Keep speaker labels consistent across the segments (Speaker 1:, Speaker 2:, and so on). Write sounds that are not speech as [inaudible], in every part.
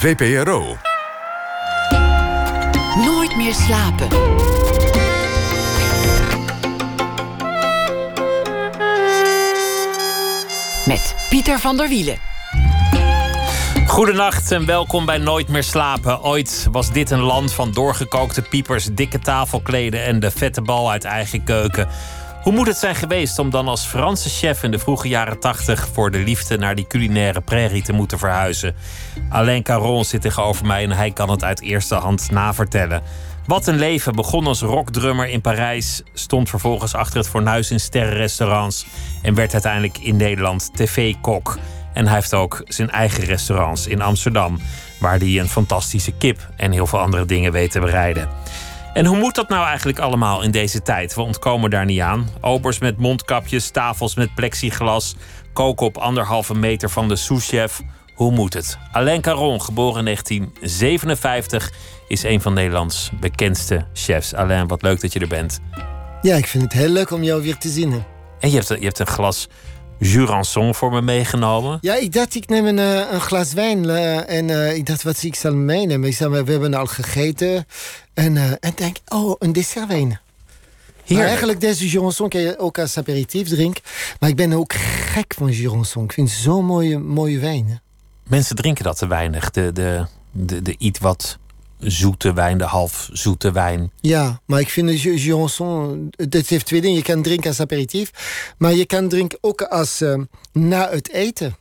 Speaker 1: VPRO.
Speaker 2: Nooit meer slapen. Met Pieter van der Wielen.
Speaker 3: Goedenacht en welkom bij Nooit meer slapen. Ooit was dit een land van doorgekookte piepers, dikke tafelkleden en de vette bal uit eigen keuken. Hoe moet het zijn geweest om dan als Franse chef in de vroege jaren 80 voor de liefde naar die culinaire prairie te moeten verhuizen? Alain Caron zit tegenover mij en hij kan het uit eerste hand navertellen. Wat een leven. Begon als rockdrummer in Parijs, stond vervolgens achter het fornuis in sterrenrestaurants en werd uiteindelijk in Nederland tv-kok. En hij heeft ook zijn eigen restaurants in Amsterdam, waar hij een fantastische kip en heel veel andere dingen weet te bereiden. En hoe moet dat nou eigenlijk allemaal in deze tijd? We ontkomen daar niet aan. Obers met mondkapjes, tafels met plexiglas, koken op anderhalve meter van de souschef. Hoe moet het? Alain Caron, geboren in 1957, is een van Nederlands bekendste chefs. Alain, wat leuk dat je er bent.
Speaker 4: Ja, ik vind het heel leuk om jou weer te zien.
Speaker 3: En je hebt, je hebt een glas Jurançon voor me meegenomen.
Speaker 4: Ja, ik dacht, ik neem een, eh, een glas wijn. Uh, en uh, ik dacht, wat ik zal meenemen? Ik zei, we hebben al gegeten. En, en denk, oh, een dessertwijn. Hier. eigenlijk deze Jurançon kan je ook als aperitief drinken. Maar ik ben ook gek van Jurançon. Ik vind het zo'n mooie, mooie wijn.
Speaker 3: Mensen drinken dat te weinig. De, de, de, de iets wat zoete wijn, de half zoete wijn.
Speaker 4: Ja, maar ik vind de Jurançon, het heeft twee dingen. Je kan drinken als aperitief, maar je kan drinken ook als uh, na het eten.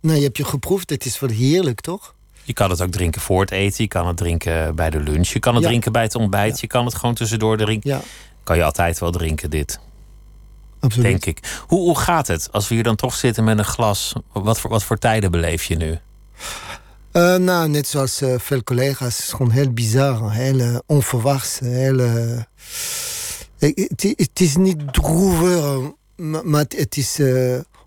Speaker 4: Nou, je hebt je geproefd, het is wel heerlijk, toch?
Speaker 3: Je kan het ook drinken voor het eten, je kan het drinken bij de lunch, je kan het drinken bij het ontbijt, je kan het gewoon tussendoor drinken. Ja. Kan je altijd wel drinken, dit.
Speaker 4: Absoluut.
Speaker 3: Denk ik. Hoe, hoe gaat het als we hier dan toch zitten met een glas? Wat voor, wat voor tijden beleef je nu?
Speaker 4: Uh, nou, net zoals uh, veel collega's. Het is gewoon heel bizar. Heel uh, onverwachts. Heel, het is niet droevig, maar het is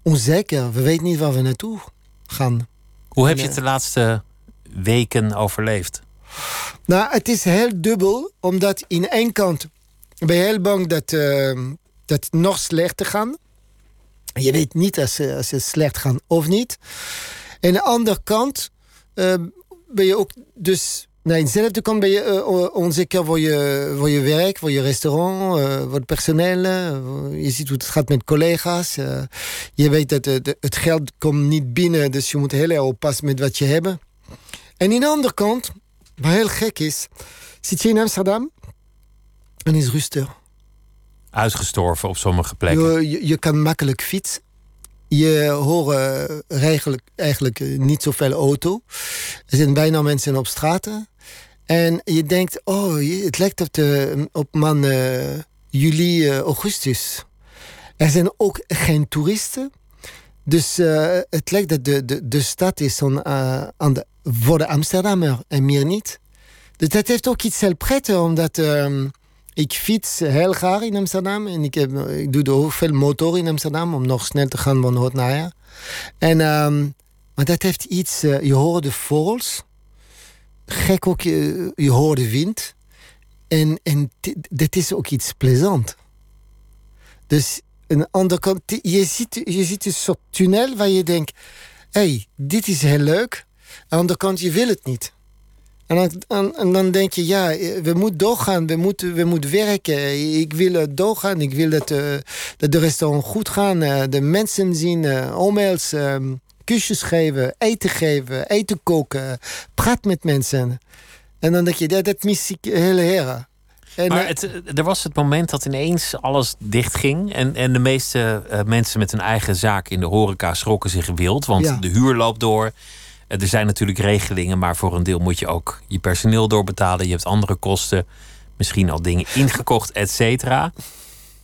Speaker 4: onzeker. We weten niet waar we naartoe gaan.
Speaker 3: Hoe heb je het de laatste weken overleefd?
Speaker 4: Nou, het is heel dubbel. Omdat in één kant ben je heel bang dat, dat het nog slechter gaat. Je weet niet als, als het slecht gaat of niet. En aan de andere kant ben je ook dus... Nee, aan dezelfde kant ben je uh, onzeker voor je, voor je werk, voor je restaurant, uh, voor het personeel. je ziet hoe het gaat met collega's. je weet dat het geld komt niet binnen, dus je moet heel erg oppassen met wat je hebt. En aan de andere kant, wat heel gek is, zit je in Amsterdam en is rustig.
Speaker 3: Uitgestorven op sommige plekken.
Speaker 4: Je, je, je kan makkelijk fietsen je hoort eigenlijk, eigenlijk niet zoveel auto. Er zijn bijna mensen op straten. En je denkt, oh, het lijkt op, de, op man uh, juli, uh, augustus. Er zijn ook geen toeristen. Dus het lijkt dat de, de, de stad is on, aan de, voor de Amsterdammer en meer niet. Dus dat heeft ook iets heel prettig, omdat... Um, ik fiets heel graag in Amsterdam. En ik, ik doe ook veel motor in Amsterdam om nog snel te gaan van Noord naar En, um, maar dat heeft iets... Uh, je hoort de vogels. Gek ook, je, je hoort de wind. En, en dit is ook iets plezant. Dus de andere kant... Je ziet, je ziet een soort tunnel waar je denkt... Hé, hey, dit is heel leuk. Aan de andere kant, je wil het niet. En dan, en dan, denk je, ja, we moeten doorgaan, we moeten, we moeten werken. Ik wil doorgaan, ik wil dat, uh, dat de restaurant goed gaan. Uh, de mensen zien, uh, e-mails, um, kusjes geven, eten geven, eten koken. Praat met mensen. En dan denk je, ja, dat mis ik heel erg.
Speaker 3: En, maar het, er was het moment dat ineens alles dichtging. En, en de meeste mensen met een eigen zaak in de horeca schrokken zich wild. Want de huur loopt door. Eh, er zijn natuurlijk regelingen, maar voor een deel moet je ook je personeel doorbetalen. Je hebt andere kosten, misschien al dingen ingekocht, et cetera.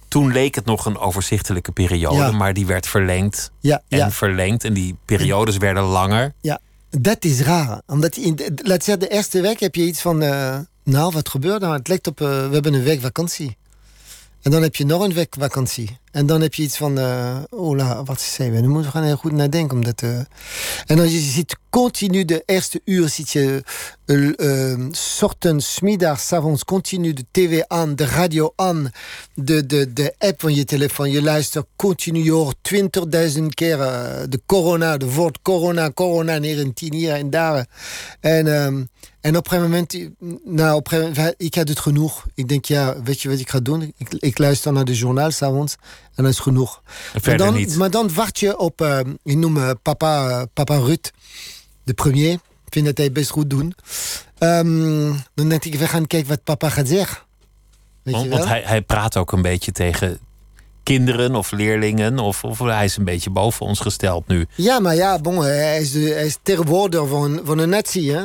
Speaker 3: Toen leek het nog een overzichtelijke periode, maar die werd verlengd ja, en verlengd. En die periodes werden langer.
Speaker 4: Ja, dat is raar. Omdat in de, laat zeggen, de eerste week heb je iets van... Uh, nou, wat gebeurt er? Het lijkt op, uh, we hebben een week vakantie. En dan heb je nog een week vakantie. En dan heb je iets van, uh, oh la, wat zei we? Dan moeten we gaan heel goed nadenken. Omdat, uh, en dan je ziet continu de eerste uur, zit je uh, ochtends, middags, avonds, continu de tv aan, de radio aan, de, de, de app van je telefoon. Je luistert continu, je hoort twintigduizend keer de corona, de woord corona, corona, hier en tien hier en daar. En... En op een moment, nou, op ik had het genoeg. Ik denk, ja, weet je wat ik ga doen? Ik, ik luister naar de journaal s'avonds en dat is genoeg. Dan,
Speaker 3: niet.
Speaker 4: maar dan wacht je op, uh, ik noem uh, papa, papa Ruud, de premier. Ik vind dat hij best goed doet. Um, dan denk ik, we gaan kijken wat papa gaat zeggen. Weet
Speaker 3: want
Speaker 4: je wel?
Speaker 3: want hij, hij praat ook een beetje tegen kinderen of leerlingen. Of, of hij is een beetje boven ons gesteld nu.
Speaker 4: Ja, maar ja, bon, hij is, de, hij is terwoorder van, van een natie, hè?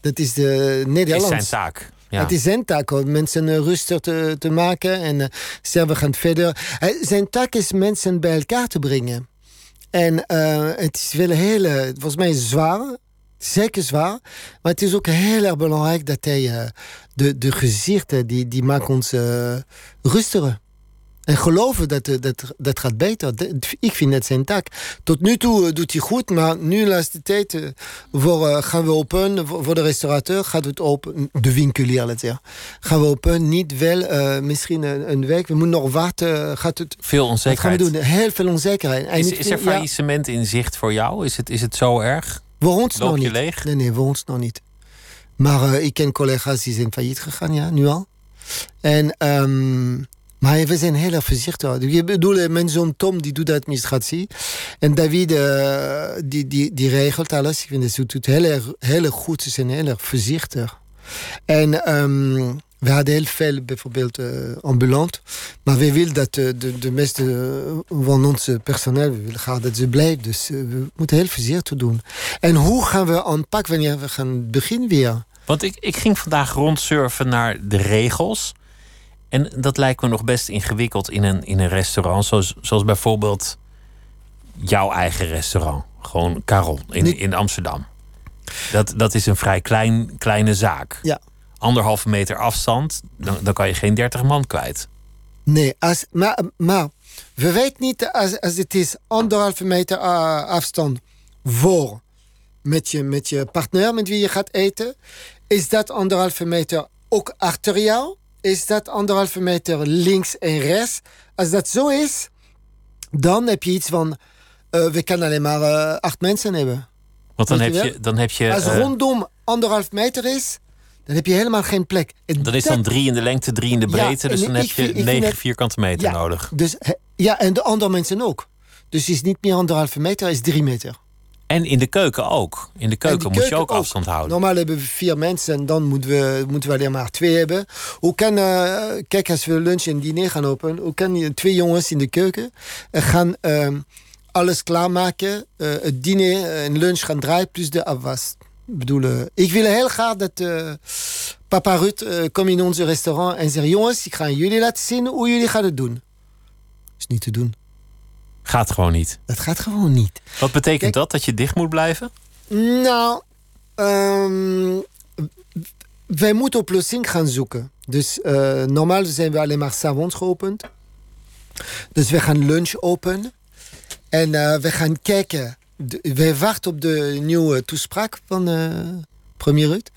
Speaker 4: Dat is de Nederlands.
Speaker 3: Is zijn taak. Ja.
Speaker 4: Het is zijn taak om mensen uh, rustig te, te maken en uh, we gaan verder. Uh, zijn taak is mensen bij elkaar te brengen. En uh, het is wel heel, volgens mij zwaar, zeker zwaar, maar het is ook heel erg belangrijk dat hij uh, de, de gezichten, die, die maken ons rustiger. En geloven dat, dat dat gaat beter. Ik vind dat zijn taak. Tot nu toe doet hij goed, maar nu de laatste tijd voor, uh, gaan we open. Voor, voor, de restaurateur gaat het open. De winkelier, laat zeggen. Gaan we open. Niet wel, uh, misschien een, een, week. We moeten nog wachten. Gaat het,
Speaker 3: veel onzekerheid.
Speaker 4: Wat gaan we doen? Heel veel onzekerheid. En
Speaker 3: is, is er faillissement ja, in zicht voor jou? Is het, is het zo erg?
Speaker 4: Voor ons nog
Speaker 3: je
Speaker 4: niet.
Speaker 3: leeg?
Speaker 4: Nee, nee, voor ons nog niet. Maar uh, ik ken collega's die zijn failliet gegaan, ja, nu al. En... Um, maar we zijn heel erg voorzichtig. Ik bedoel, mijn zoon Tom die doet administratie. En David uh, die, die, die regelt alles. Ik vind dat ze doet heel erg, heel goed. Ze zijn heel erg voorzichtig. En um, we hadden heel veel bijvoorbeeld uh, ambulant. Maar we willen dat de, de, meeste van ons personeel we willen dat ze blijft. Dus we moeten heel voorzichtig doen. En hoe gaan we aanpakken wanneer we gaan beginnen weer?
Speaker 3: Want ik, ik ging vandaag rondsurfen naar de regels. En dat lijkt me nog best ingewikkeld in een, in een restaurant. Zoals, zoals bijvoorbeeld jouw eigen restaurant. Gewoon Karel in, in Amsterdam. Dat, dat is een vrij klein, kleine zaak.
Speaker 4: Ja.
Speaker 3: Anderhalve meter afstand, dan, dan kan je geen 30 man kwijt.
Speaker 4: Nee, als, maar, maar we weten niet als, als het is anderhalve meter uh, afstand voor met je, met je partner met wie je gaat eten. Is dat anderhalve meter ook achter jou? Is dat anderhalve meter links en rechts? Als dat zo is, dan heb je iets van... Uh, we kunnen alleen maar uh, acht mensen hebben.
Speaker 3: Want dan heb
Speaker 4: je
Speaker 3: je, dan heb je.
Speaker 4: Als
Speaker 3: eh,
Speaker 4: rondom anderhalf meter is, dan heb je helemaal geen plek. En
Speaker 3: dan is dan drie in de lengte, drie in de
Speaker 4: Ja,
Speaker 3: breedte. dus dan heb je
Speaker 4: vind- ik vind
Speaker 3: negen
Speaker 4: het-
Speaker 3: vierkante meter
Speaker 4: Ja.
Speaker 3: nodig.
Speaker 4: Dus, ja, en de andere mensen ook. Dus het is niet meer anderhalve meter, het is drie meter.
Speaker 3: En in de keuken ook. In de keuken moet je ook afstand houden.
Speaker 4: Normaal hebben we vier mensen en dan moeten we, moeten we alleen maar twee hebben. Hoe kan, eh, kijk, als we lunch en diner gaan openen, hoe kan je twee jongens in de keuken eh, gaan ehm, alles klaarmaken, eh, het diner en lunch gaan draaien, plus de afwas. Ik bedoel, ik wil heel graag dat papa Ruud eh, komt in ons restaurant en zegt: Jongens, ik ga jullie laten zien hoe jullie gaan het doen. is niet te doen.
Speaker 3: Gaat gewoon niet.
Speaker 4: Dat gaat gewoon niet.
Speaker 3: Wat betekent
Speaker 4: Kijk-
Speaker 3: dat? Dat je dicht moet blijven?
Speaker 4: Nou, ehm, wij moeten oplossing gaan zoeken. Dus eh, normaal zijn we alleen maar s'avonds geopend. Dus we gaan lunch open. En eh, we gaan kijken. De- wij wachten op de nieuwe toespraak van eh premier Ruud.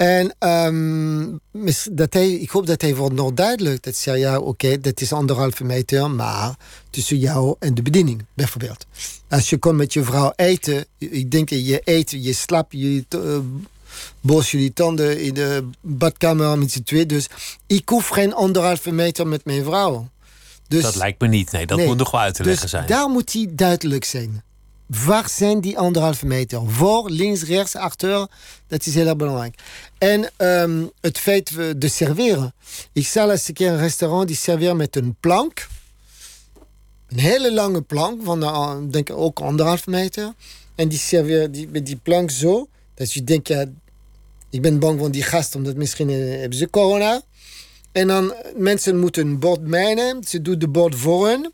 Speaker 4: En ehm, dat hij, ik hoop dat hij wordt nog duidelijk. Dat zei ja, oké, dat is anderhalve meter, maar tussen jou en de bediening, bijvoorbeeld. Als je komt met je vrouw eten, ik denk dat je eet, je slaapt, je uh, bos jullie tanden in de badkamer met z'n twee. Dus ik hoef geen anderhalve meter met mijn vrouw. Dus,
Speaker 3: dat lijkt me niet. Nee, dat
Speaker 4: nee.
Speaker 3: moet nog wel uit te leggen
Speaker 4: dus
Speaker 3: zijn.
Speaker 4: daar moet hij duidelijk zijn. Waar zijn die anderhalve meter? Voor, links, rechts, achter. Dat is heel erg belangrijk. En ehm, het feit de serveren. Ik zal eens een keer een restaurant die serveert met een plank. Een hele lange plank van uh, denk ik ook anderhalve meter. En die serveert die, met die plank zo. Dat je denkt, ja, ik ben bang van die gast, omdat misschien eh, hebben ze corona. En dan eh, mensen moeten een bord meenemen. Ze doen de bord voor hen.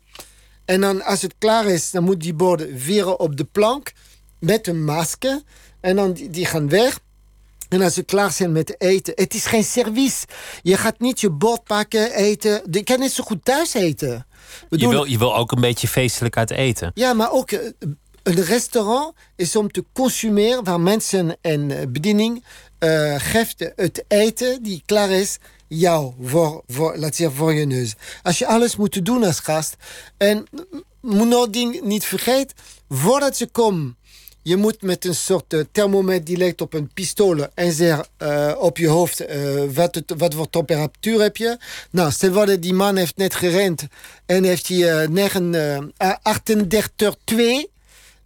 Speaker 4: En dan als het klaar is, dan moet die borden veren op de plank met een masker. En dan die, die gaan weg. En als ze klaar zijn met eten, het is geen service. Je gaat niet je bord pakken, eten. Je kan net zo goed thuis eten.
Speaker 3: Je wil, je wil ook een beetje feestelijk uit eten.
Speaker 4: Ja, maar ook eh, een restaurant is om te consumeren waar mensen en eh, bediening uh, geeft het eten die klaar is jou voor, voor, laat zeggen, voor je neus. Als je alles moet doen als gast. En moet nog ding niet vergeten, voordat ze komen je moet met een soort uh, thermometer die lijkt op een pistool en zegt uh, op je hoofd wat, het, wat voor temperatuur heb je. Nou, stel dat die man heeft net gerend en heeft hij uh, 38,2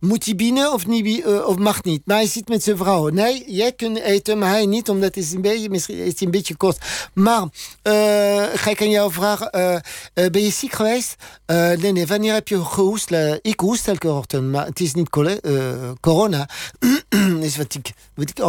Speaker 4: moet hij binnen of, niet, uh, of mag niet? Maar hij zit met zijn vrouw. Nee, jij kunt eten, maar hij niet, omdat het een beetje, misschien is een beetje kort. Maar uh, ga ik aan jou vragen, uh, ben je ziek geweest? nee, nee, wanneer heb je gehoest? ik hoest elke ochtend, maar het is niet corona. is [clears throat] wat ik, wat ik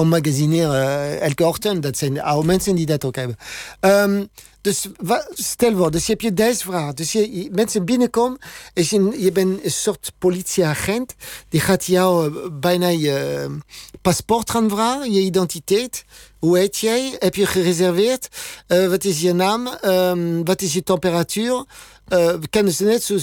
Speaker 4: elke ochtend. Dat zijn de oude mensen die dat ook hebben. Um, dus stel voor, dus je hebt je deze vraag. Dus je, mensen binnenkomen, is je, je bent een soort politieagent. Die gaat jou eh, bijna je uh, paspoort gaan vragen, je identiteit. Hoe heet jij? Heb je gereserveerd? Uh, wat is je naam? Um, wat is je temperatuur? Uh, kennen ze net. Zo,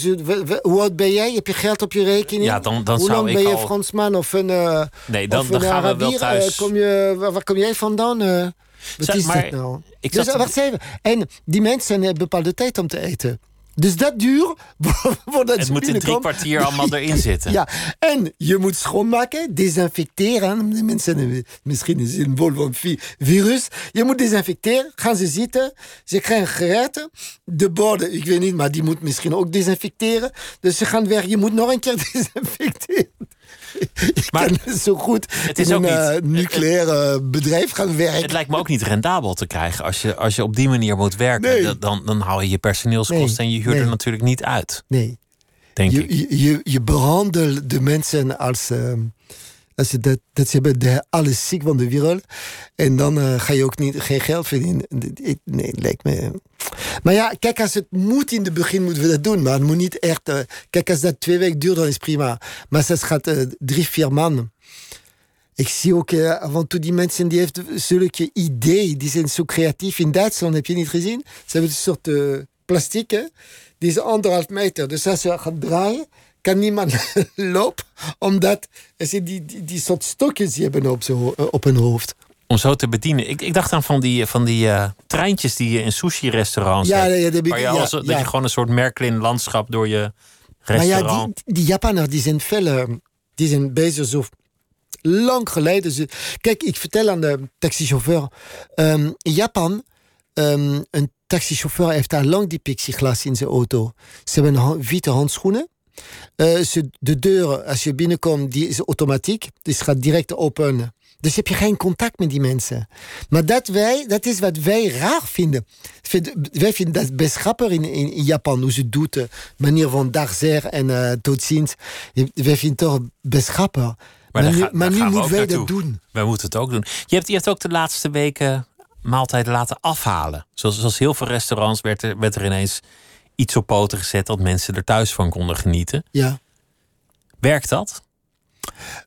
Speaker 4: hoe oud ben jij? Heb je geld op je rekening?
Speaker 3: Ja, dan, dan
Speaker 4: hoe lang
Speaker 3: ben
Speaker 4: je al... Fransman of een. Uh,
Speaker 3: nee, dan,
Speaker 4: of
Speaker 3: dan gaan
Speaker 4: Arabier?
Speaker 3: we wel thuis.
Speaker 4: kom je, waar, waar, kom jij vandaan? Wat is
Speaker 3: maar
Speaker 4: dit nou?
Speaker 3: ik
Speaker 4: dus,
Speaker 3: zat-
Speaker 4: wacht even. En die mensen hebben bepaalde tijd om te eten. Dus dat duurt [laughs] voordat
Speaker 3: Het moet in drie kwartier allemaal erin [laughs] zitten.
Speaker 4: Ja, en je moet schoonmaken, desinfecteren. De mensen hebben misschien is een bol van vi- virus. Je moet desinfecteren, gaan ze zitten. Ze krijgen gerechten. De borden, ik weet niet, maar die moet misschien ook desinfecteren. Dus ze gaan weg. Je moet nog een keer [laughs] desinfecteren. Ik
Speaker 3: Maar
Speaker 4: zo goed
Speaker 3: het is
Speaker 4: in
Speaker 3: ook
Speaker 4: een
Speaker 3: niet-
Speaker 4: eh, nucleair eh, bedrijf gaan werken.
Speaker 3: Het lijkt me ook niet rendabel te krijgen als je, als je op die manier moet werken.
Speaker 4: Nee.
Speaker 3: Dan- Dan, hou je je personeelskosten
Speaker 4: Nee,
Speaker 3: en je huurt er natuurlijk niet uit,
Speaker 4: Nee.
Speaker 3: denk ik.
Speaker 4: Je, je, je, je behandelt de mensen als, ehm, als je dat, dat ze hebben de, alles ziek van de wereld. En dan eh, ga je ook niet, geen geld verdienen. Nee, lijkt me. Maar ja, kijk, als het moet in het begin, moeten we dat doen. Maar het moet niet echt. eh, kijk, als dat twee weken duurt, dan is prima. Maar het gaat eh, drie, vier maanden. Ik zie ook af en toe die mensen die heeft zulke ideeën. Die zijn zo creatief. In Duitsland heb je niet gezien. Ze hebben een soort plastic? Die is anderhalf meter. Dus als je gaat draaien, kan niemand [laughs] lopen. Omdat er zijn die, die, die soort stokjes die hebben op, ho- eh, op hun hoofd.
Speaker 3: Om zo te bedienen. Ik, ik dacht aan van die, van die eh, treintjes die je in sushi-restaurants
Speaker 4: Ja,
Speaker 3: hebt.
Speaker 4: ja, ja, dat heb ik-
Speaker 3: waar je
Speaker 4: ja,
Speaker 3: als, dat je gewoon een soort Märklin-landschap door je
Speaker 4: Maar
Speaker 3: restaurant...
Speaker 4: ja, die, die Japanners die zijn veel, eh, die zijn bezig zo lang geleden. Ze, kijk, ik vertel aan de taxichauffeur. ehm, in Japan, ehm, een taxichauffeur heeft al lang die plexiglas in zijn auto. Ze hebben witte handschoenen. Eh, ze, de deur, als je binnenkomt, die is automatiek. Dus gaat direct open. Dus heb je geen contact met die mensen. Maar dat, wij, dat is wat wij raar vinden. Vind- Wij vinden dat best grappig in, in, in Japan, hoe ze het doet. De manier van dag en eh, tot ziens. Wij vinden het toch best grappig. Maar,
Speaker 3: daar
Speaker 4: nu,
Speaker 3: ga-
Speaker 4: maar nu moeten wij dat doen.
Speaker 3: Wij moeten het ook doen. Je hebt, je hebt ook de laatste weken maaltijden laten afhalen. Zoals, zoals heel veel restaurants werd er, werd er ineens iets op poten gezet... dat mensen er thuis van konden genieten.
Speaker 4: Ja.
Speaker 3: Werkt dat?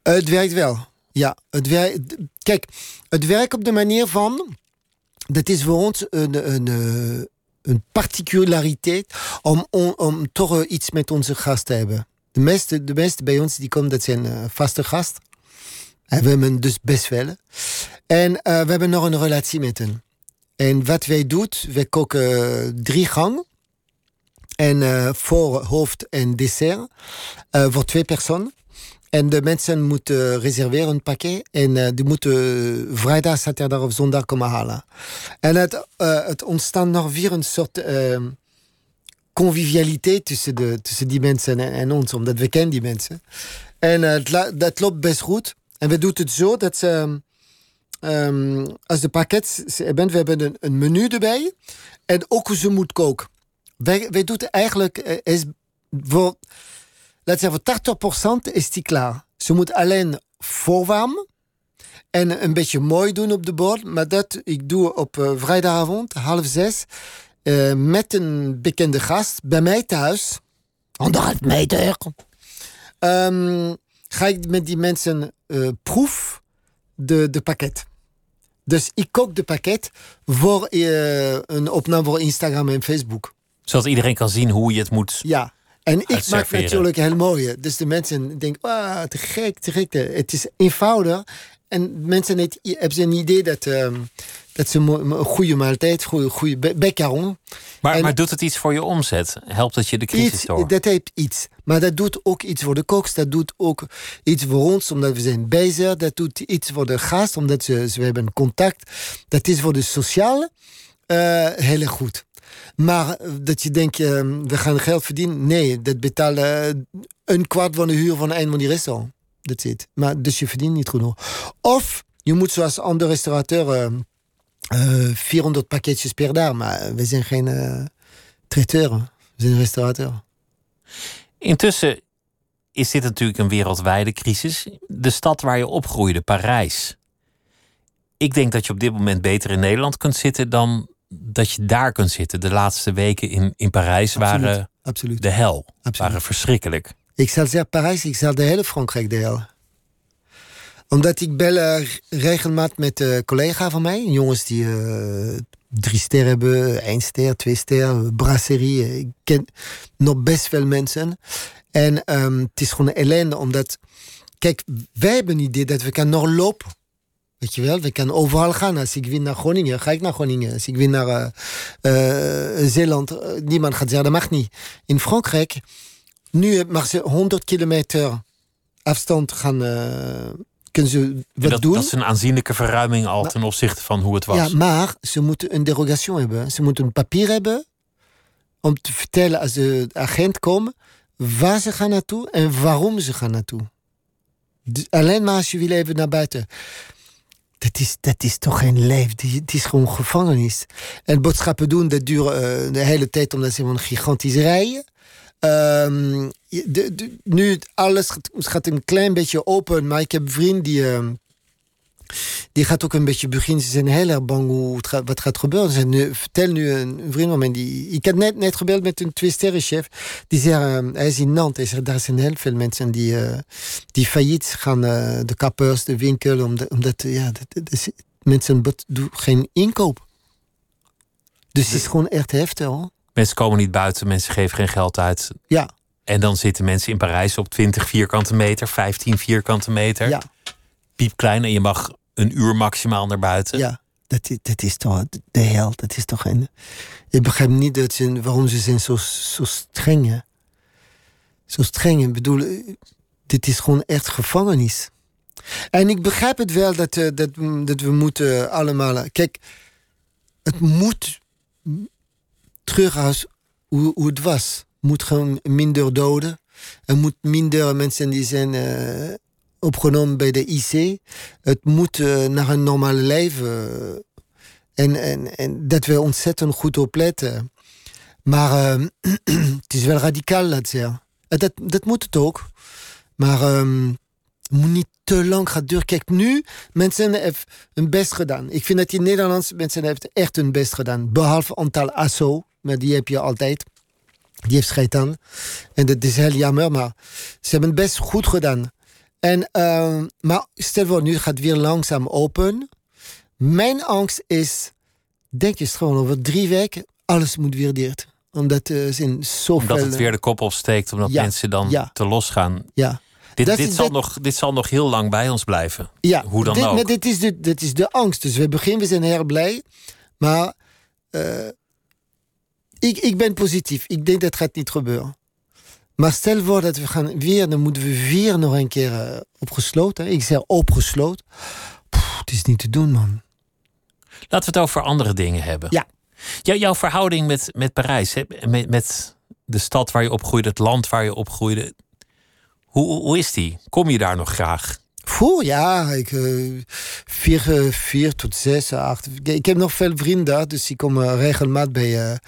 Speaker 4: Het werkt wel. Ja, het werkt. Kijk, het werkt op de manier van. Dat is voor ons een, een, eh, een particulariteit om, om, om toch iets met onze gast te hebben. De meeste, de meeste bij ons die komen, dat zijn eh, vaste gast. En we hebben dus best wel. En eh, we hebben nog een relatie met hen. En wat wij doen, wij koken drie gang. En eh, voor hoofd en dessert. eh, voor twee personen. En de mensen moeten reserveren een pakket. En eh, die moeten vrijdag, zaterdag of zondag komen halen. En het, het ontstaat nog weer een soort eh, convivialiteit tussen, de, tussen die mensen en, ons. Omdat we kennen die mensen. En dat loopt best goed. En we doen het zo dat ze... ehm, als de pakket hebben, we hebben een, menu erbij. En ook ze moet koken. Wij, wij doen eigenlijk... eh, is voor, laat zeggen, voor 80% is die klaar. Ze moet alleen voorwarmen en een beetje mooi doen op de bord. Maar dat ik doe op eh, vrijdagavond, half zes, eh, met een bekende gast bij mij thuis. Anderhalf meter. Ehm, ga ik met die mensen eh, proef de, de pakket. Dus ik kook de pakket voor uh, een opname voor Instagram en Facebook.
Speaker 3: Zodat iedereen kan zien hoe je het moet.
Speaker 4: Ja. En ik maak natuurlijk heel mooie. Dus de mensen denken, ah, te gek, te gek. Het is eenvoudig. En mensen hebben een idee dat, uh, dat ze een goede maaltijd, goede, goede beccaron.
Speaker 3: Maar, maar doet het iets voor je omzet? Helpt het je de crisis
Speaker 4: iets,
Speaker 3: door?
Speaker 4: Dat heeft iets. Maar dat doet ook iets voor de koks. Dat doet ook iets voor ons, omdat we zijn bezig. Dat doet iets voor de gast, omdat ze, ze hebben contact. Dat is voor de sociale uh, heel goed. Maar dat je denkt, uh, we gaan geld verdienen. Nee, dat betalen een kwart van de huur van een van die restaurant. Dat zit. Maar dus je verdient niet genoeg. Of je moet zoals andere restaurateur uh, uh, 400 pakketjes per dag. Maar we zijn geen uh. We zijn restaurateur.
Speaker 3: Intussen is dit natuurlijk een wereldwijde crisis. De stad waar je opgroeide, Parijs. Ik denk dat je op dit moment beter in Nederland kunt zitten dan dat je daar kunt zitten. De laatste weken in, in Parijs
Speaker 4: Absoluut.
Speaker 3: waren
Speaker 4: Absoluut.
Speaker 3: de hel.
Speaker 4: Absoluut.
Speaker 3: Waren verschrikkelijk.
Speaker 4: Ik zal zeggen Parijs, ik zal de hele Frankrijk de hel. Omdat ik bel uh, regelmatig met een uh, collega van mij. Jongens die uh, drie ster hebben, één ster, twee ster, brasserie. Ik ken nog best veel mensen. En um, het is gewoon ellende, omdat... Kijk, wij hebben een idee dat we kunnen nog lopen. Weet je wel, we kunnen overal gaan. Als ik wil naar Groningen, ga ik naar Groningen. Als ik wil naar uh, Zeeland, niemand gaat zeggen, dat mag niet. In Frankrijk, nu mag ze 100 kilometer afstand gaan, kunnen ze wat
Speaker 3: dat,
Speaker 4: doen.
Speaker 3: Dat is een aanzienlijke verruiming al ten opzichte van hoe het was.
Speaker 4: Ja, maar ze moeten een derogatie hebben. Ze moeten een papier hebben om te vertellen als de agent komt waar ze gaan naartoe en waarom ze gaan naartoe. Dus alleen maar als je wil even naar buiten. Dat is, dat is toch geen leven. Het is gewoon gevangenis. En boodschappen doen, dat duurt uh, de hele tijd omdat ze een gigantisch rijden. Um, de, de, nu alles gaat, een klein beetje open, maar ik heb een vriend die, uh, die gaat ook een beetje beginnen. Ze zijn heel erg bang hoe het gaat, wat gaat gebeuren. Ze nu, vertel nu een, vriend van mij, die, ik had net, net gebeld met een twee-sterrenchef. Die zei, uh, hij is in Nantes, hij zegt, daar zijn heel veel mensen die, uh, die failliet gaan, de kappers, de winkel, omdat, omdat ja, dat, dat, mensen doen geen inkoop. Dus het is gewoon echt heftig hoor.
Speaker 3: Mensen komen niet buiten, mensen geven geen geld uit.
Speaker 4: Ja.
Speaker 3: En dan zitten mensen in Parijs op 20 vierkante meter, 15 vierkante meter.
Speaker 4: Ja.
Speaker 3: Piepklein en je mag een uur maximaal naar buiten.
Speaker 4: Ja, dat, dat is toch de hel. Dat is toch een. Ik begrijp niet dat ze, waarom ze zijn zo, zo streng. Zo streng. Ik bedoel, dit is gewoon echt gevangenis. En ik begrijp het wel dat, uh, dat, dat we moeten allemaal. Kijk, het moet terug als hoe, hoe het was. Moet gewoon minder doden. Er moet minder mensen die zijn opgenomen bij de IC. Het moet uh, naar een normaal leven. En, en, en dat we ontzettend goed opletten. Maar uh, [clears throat] het is wel radicaal, dat zeggen. Dat, dat moet het ook. Maar um, moet niet te lang gaan duren. Kijk, nu, mensen hebben hun best gedaan. Ik vind dat die Nederlandse mensen hebben echt hun best gedaan. Behalve aantal ASO, maar die heb je altijd. Die heeft scheid aan. En dat is heel jammer, maar ze hebben het best goed gedaan. En, uh, maar stel voor, nu gaat het weer langzaam open. Mijn angst is, denk je gewoon over drie weken, alles moet weer dicht. Omdat er zijn zoveel...
Speaker 3: Omdat het weer de kop opsteekt, omdat
Speaker 4: ja,
Speaker 3: mensen dan
Speaker 4: ja.
Speaker 3: te los gaan.
Speaker 4: Ja.
Speaker 3: Dit, dit,
Speaker 4: is
Speaker 3: zal nog, dit zal nog heel lang bij ons blijven.
Speaker 4: Ja,
Speaker 3: Hoe dan
Speaker 4: dit,
Speaker 3: ook.
Speaker 4: maar dit, is de, dit is de angst. Dus we beginnen, we zijn heel blij. Maar eh, ik, ik ben positief. Ik denk dat gaat niet gebeuren. Maar stel voor dat we gaan weer, dan moeten we weer nog een keer eh, opgesloten. Ik zeg opgesloten. Pff, het is niet te doen, man.
Speaker 3: Laten we het over andere dingen hebben.
Speaker 4: Ja.
Speaker 3: Jou- jouw verhouding met, met Parijs, hè? Met, met de stad waar je opgroeide, het land waar je opgroeide. Hoe, hoe is die? Kom je daar nog graag?
Speaker 4: Voor, ja, ik, eh, vier, eh, vier tot zes, acht. Ik- heb nog veel vrienden, daar, dus ik kom eh, regelmatig bij,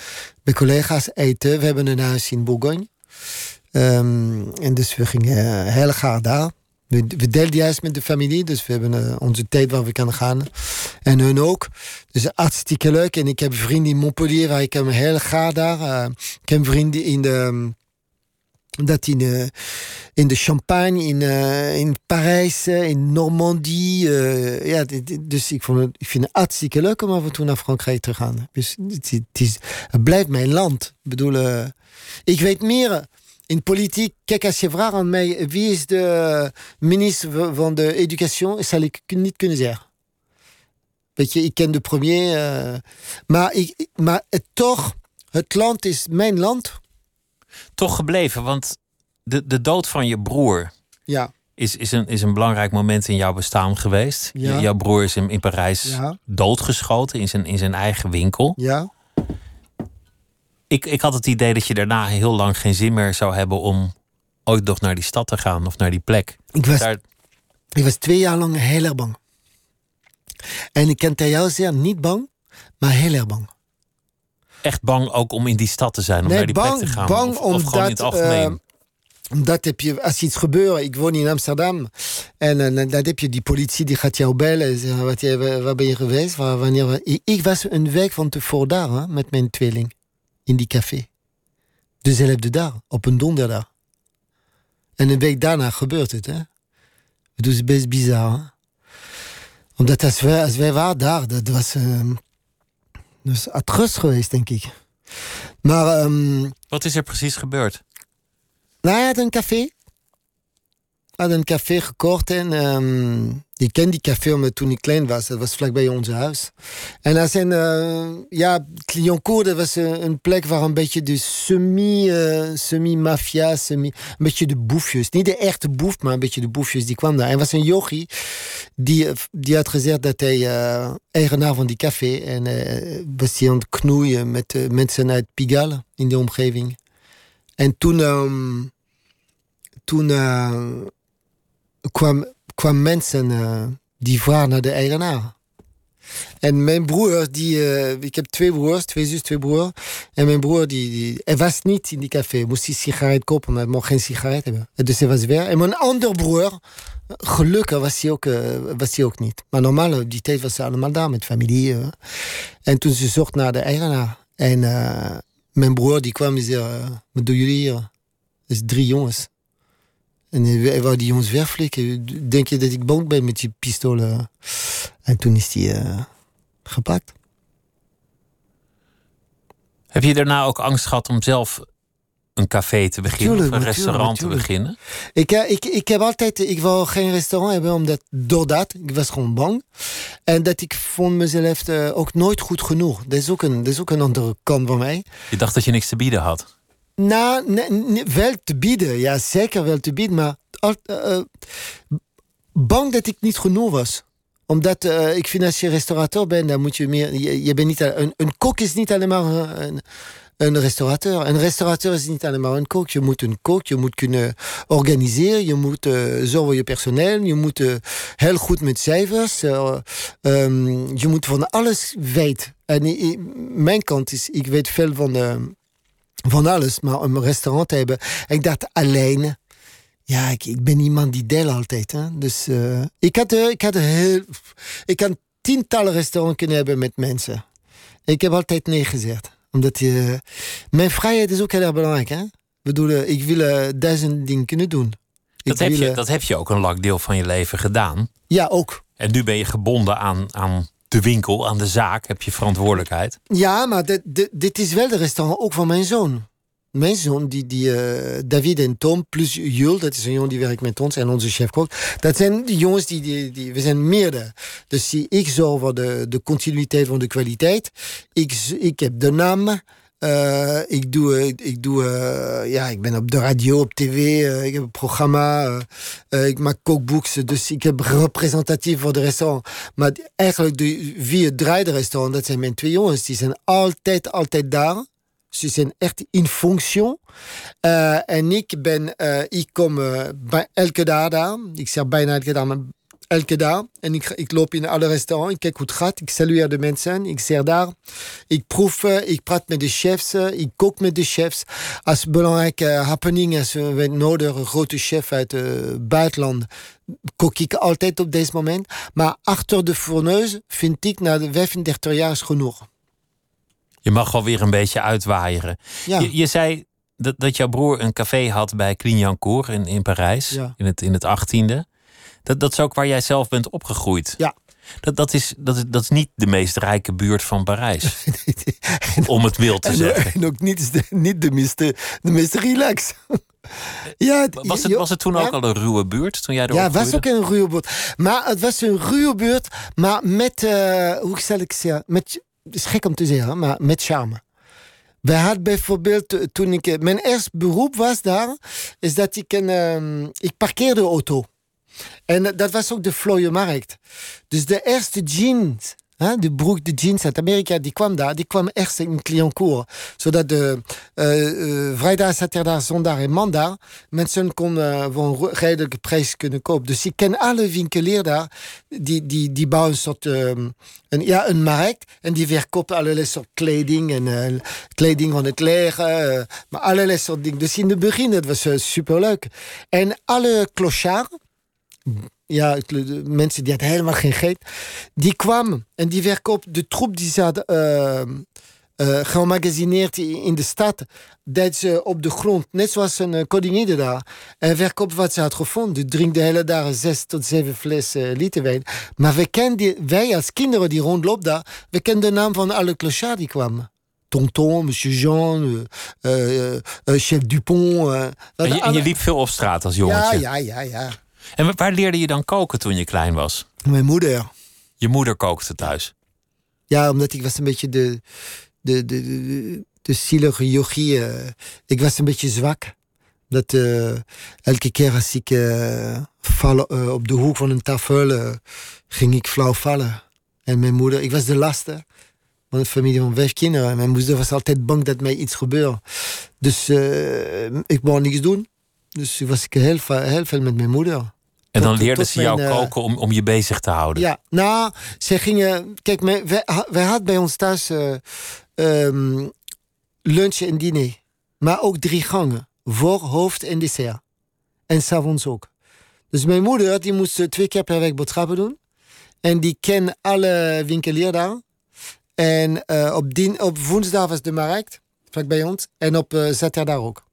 Speaker 4: bij collega's eten. We hebben een huis in Bourgogne. Ehm, en dus we gingen eh, heel graag daar. We, we delen juist met de familie, dus we hebben eh, onze tijd waar we kunnen gaan. En hun ook. Dus hartstikke leuk. En ik heb vrienden in Montpellier, waar ik hem heel graag daar. Eh, ik heb vrienden in de, dat in, in de Champagne, in, in Parijs, in Normandie. ja, dus ik, vond het, ik vind het hartstikke leuk om af en toe naar Frankrijk te gaan. Dus het, het blijft mijn land. Ik bedoel, ik weet meer in politiek. Kijk, als je vraagt aan mij wie is de minister van de Education, zal ik niet kunnen zeggen. Weet je, ik ken de premier. maar, ik, maar het, toch, het land is mijn land
Speaker 3: toch gebleven. Want de, de dood van je broer
Speaker 4: ja.
Speaker 3: is, is, een, is een belangrijk moment in jouw bestaan geweest.
Speaker 4: Ja.
Speaker 3: Jouw broer is in, in Parijs
Speaker 4: ja.
Speaker 3: doodgeschoten in zijn, in zijn eigen winkel.
Speaker 4: Ja.
Speaker 3: Ik, ik had het idee dat je daarna heel lang geen zin meer zou hebben om ooit nog naar die stad te gaan of naar die plek.
Speaker 4: Ik was, Daar... ik was twee jaar lang heel erg bang. En ik kan tegen jou zeggen, niet bang, maar heel erg bang
Speaker 3: echt bang ook om in die stad te zijn, om
Speaker 4: nee,
Speaker 3: naar die
Speaker 4: bang,
Speaker 3: plek te gaan?
Speaker 4: Bang
Speaker 3: of,
Speaker 4: omdat,
Speaker 3: of gewoon in het algemeen? Uh,
Speaker 4: omdat heb je, als iets gebeurt, ik woon in Amsterdam. En uh, dan heb je die politie die gaat jou bellen. En wat, waar ben je geweest? Waar, wanneer, ik, ik, was een week van tevoren daar hè, met mijn tweeling. In die café. Dezelfde dag, op een donderdag. En een week daarna gebeurt het. Hè? Het is best bizar. Hè? Omdat als wij, als wij waren daar, dat was... Uh, dus atroos geweest, denk ik. Maar... Um,
Speaker 3: Wat is er precies gebeurd?
Speaker 4: Nou, hij had een café. Hij had een café gekocht en um, ik ken die café toen ik klein was. Dat was vlakbij ons huis. En dat zijn, uh, ja, Clioncourt, dat was een, een, plek waar een beetje de uh, semi-mafia, semi, een beetje de boefjes. Niet de echte boef, maar een beetje de boefjes die kwam daar. En was een yogi die, die had gezegd dat hij uh, eigenaar van die café en was hij aan het knoeien met mensen uit Pigalle in de omgeving. En toen, um, toen kwam kwam mensen uh, die vragen naar de eigenaar. En mijn broer, die, uh, ik heb twee broers, twee zus, twee broers. En mijn broer, die, hij was niet in die café. Moest hij sigaret kopen, maar hij mocht geen sigaret hebben. Dus hij was weer. En mijn andere broer, gelukkig was hij ook, uh, was hij ook niet. Maar normaal, op die tijd was ze allemaal daar met familie. En toen ze zocht naar de eigenaar. En mijn broer, die kwam en zei, wat doen jullie hier? Dat is drie jongens. En hij wou die jongens wegflikken. Denk je dat ik bang ben met die pistolen? En toen is hij uh, gepakt.
Speaker 3: Heb je daarna ook angst gehad om zelf een café te beginnen tuurlijk, of een restaurant tuurlijk. te beginnen?
Speaker 4: Ik, ik, ik heb altijd, ik wou geen restaurant hebben omdat doordat ik was gewoon bang en dat ik vond mezelf uh, ook nooit goed genoeg. Dat is ook een, dat is ook een andere kant van mij.
Speaker 3: Je dacht dat je niks te bieden had.
Speaker 4: Nou, nee, wel te bieden. Ja, zeker wel te bieden. Maar uh, bang dat ik niet genoeg was. Omdat uh, ik vind als je restaurateur bent, dan moet je meer... Je, bent niet, een, een kok is niet alleen maar een, een restaurateur. Een restaurateur is niet alleen maar een kok. Je moet een kok, je moet kunnen organiseren. Je moet uh, zorgen je personeel. Je moet heel goed met cijfers. Um, je moet van alles weten. En mijn kant is, ik weet veel van van alles, maar een restaurant hebben. En ik dacht alleen, ja, ik, ik ben iemand die deel altijd. Hè? Dus uh, ik, had, uh, ik had heel. Ik kan tientallen restaurants kunnen hebben met mensen. Ik heb altijd nee gezegd. Omdat je. mijn vrijheid is ook heel erg belangrijk. Hè? Ik bedoel, ik wil duizend dingen kunnen doen.
Speaker 3: Dat heb, je, dat heb je ook een lang deel van je leven gedaan.
Speaker 4: Ja, ook.
Speaker 3: En nu ben je gebonden aan, aan de winkel, aan de zaak, heb je verantwoordelijkheid.
Speaker 4: Ja, maar dit, dit, dit is wel de restaurant ook van mijn zoon. Mijn zoon, die, die, uh, David en Tom, plus Jul, dat is een jongen die werkt met ons en onze chef-kok. Dat zijn de jongens die, die, we zijn meerdere. Dus ik zorg voor de, de continuïteit van de kwaliteit. Ik, ik heb de naam. Uh, ik doe, ik, doe uh, ja, ik ben op de radio, op tv, ik heb een programma, ik maak kookboeks, dus ik heb representatief voor de restaurant. Maar eigenlijk de vier draai de restaurant, dat zijn mijn twee jongens, die zijn altijd, altijd daar. Ze zijn echt in functie. en ik ben, ik kom bij elke dag daar. Ik zeg bijna elke dag, maar elke dag. En ik, ik loop in alle restaurants, ik kijk hoe het gaat. Ik salueer de mensen, ik zeg daar. Ik proef, ik praat met de chefs, ik kook met de chefs. Als belangrijke happening, als we nodig een grote chef uit het buitenland, kook ik altijd op deze moment. Maar achter de fourneuse vind ik na de 35 jaar is genoeg.
Speaker 3: Je mag wel weer een beetje uitwaaieren.
Speaker 4: Ja.
Speaker 3: Je, je zei dat, dat jouw broer een café had bij Clignancourt in, in Parijs,
Speaker 4: Ja.
Speaker 3: in, het, in het 18e. Dat, dat is ook waar jij zelf bent opgegroeid.
Speaker 4: Ja.
Speaker 3: Dat, dat, is, dat, is, dat is niet de meest rijke buurt van Parijs. [laughs] om het mild te
Speaker 4: En,
Speaker 3: zeggen.
Speaker 4: en ook niet de, niet de meeste, de meeste relax. ja, het,
Speaker 3: Was het, was het toen
Speaker 4: ja?
Speaker 3: ook al een ruwe buurt toen jij er
Speaker 4: Ja, het was ook een ruwe buurt. Maar het was een ruwe buurt, maar met, eh, hoe zal ik zeggen, met, het is gek om te zeggen, maar met charme. Wij hadden bijvoorbeeld, eh, toen ik, eh, mijn eerste beroep was daar, is dat ik een, ehm, ik parkeerde auto. En eh, dat was ook de Vlooienmarkt. Dus de eerste jeans, hè, de broek, de jeans uit Amerika, die kwam daar. Die kwam eerst in Clignancourt. Zodat de eh, vrijdag, zaterdag, zondag en maandag mensen konden voor een redelijke prijs kunnen kopen. Dus ik ken alle winkeliers daar. Die, die, die bouwen een soort ehm, een, ja, een markt. En die verkoopt allerlei soort kleding. En kleding van het leger. maar allerlei soort dingen. Dus in het begin, dat was superleuk. En alle clochards ja, mensen die hadden helemaal geen geld, die kwamen en die verkoop de troep die ze hadden eh, eh, i- in de stad, dat ze op de grond, net zoals een uh, koningin daar, en verkoop wat ze had gevonden. Drink de hele dag zes tot zeven flessen eh, liter wijn. Maar we kenden, wij als kinderen die rondlopen daar, we kenden de naam van alle clochards die kwamen. Tonton, Monsieur Jean, eh, eh, eh, Chef Dupont. eh,
Speaker 3: En je, en
Speaker 4: alle-
Speaker 3: je liep veel op straat als
Speaker 4: ja,
Speaker 3: jongetje.
Speaker 4: ja, ja, ja.
Speaker 3: En wa- waar leerde je dan koken toen je klein was?
Speaker 4: Mijn moeder.
Speaker 3: Je moeder kookte thuis.
Speaker 4: Ja, omdat ik was een beetje de, de, de, de, de zielige yogi. eh. ik was een beetje zwak. Dat eh, elke keer als ik val, eh, op de hoek van een tafel ging ik flauw vallen. En mijn moeder, ik was de laatste van een familie van vijf kinderen. En mijn moeder was altijd bang dat mij iets gebeurde. Dus ik wou niks doen. Dus was ik heel, veel met mijn moeder.
Speaker 3: En dan leerde ze jou
Speaker 4: mijn, eh,
Speaker 3: koken om, om je bezig te houden.
Speaker 4: Ja, nou, ze gingen. Kijk, wij, wij hadden bij ons thuis ehm, lunch en diner. Maar ook drie gangen. Voor, hoofd en dessert. En s'avonds ook. Dus mijn moeder die moest eh, twee keer per week boodschappen doen. En die kent alle winkeliers daar. En op, dien, op woensdag was de markt, vlak bij ons. En op zaterdag ook.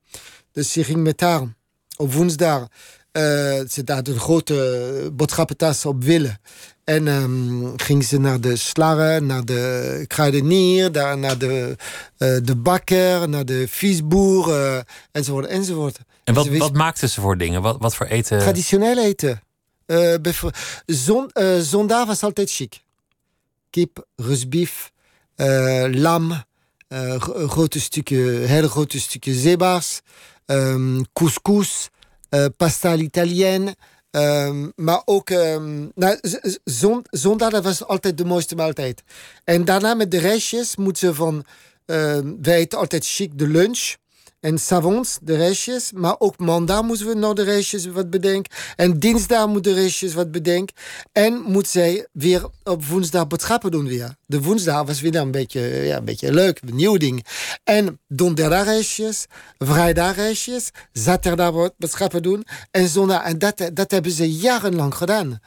Speaker 4: Dus ze ging met haar op woensdag. eh, ze had een grote boodschappentas op willen. En ehm, ging ze naar de slarren, naar de kruidenier, daar, naar de, eh, de bakker, naar de visboer, eh, enzovoort, enzovoort.
Speaker 3: En wat,
Speaker 4: Ze wist-
Speaker 3: wat maakten ze voor dingen? Wat, wat voor eten?
Speaker 4: Traditioneel eten. Eh, zon, eh, zondag was altijd chic. Kip, rustbief, eh, lam, eh, gro- grote stukken, hele grote stukken zeebaars, ehm, couscous, eh, pasta all'italienne. ehm, maar ook, zon- zondag dat was altijd de mooiste maaltijd. En daarna met de restjes moeten ze van, wij eten altijd chic de lunch. En s'avonds de restjes. Maar ook maandag moeten we nog de restjes wat bedenken. En dinsdag moeten de restjes wat bedenken. En moet zij weer op woensdag boodschappen doen weer. De woensdag was weer een beetje, ja, een beetje leuk, een nieuw ding. En donderdag restjes, vrijdag restjes, zaterdag boodschappen doen. En zondag. En dat, dat hebben ze jarenlang gedaan.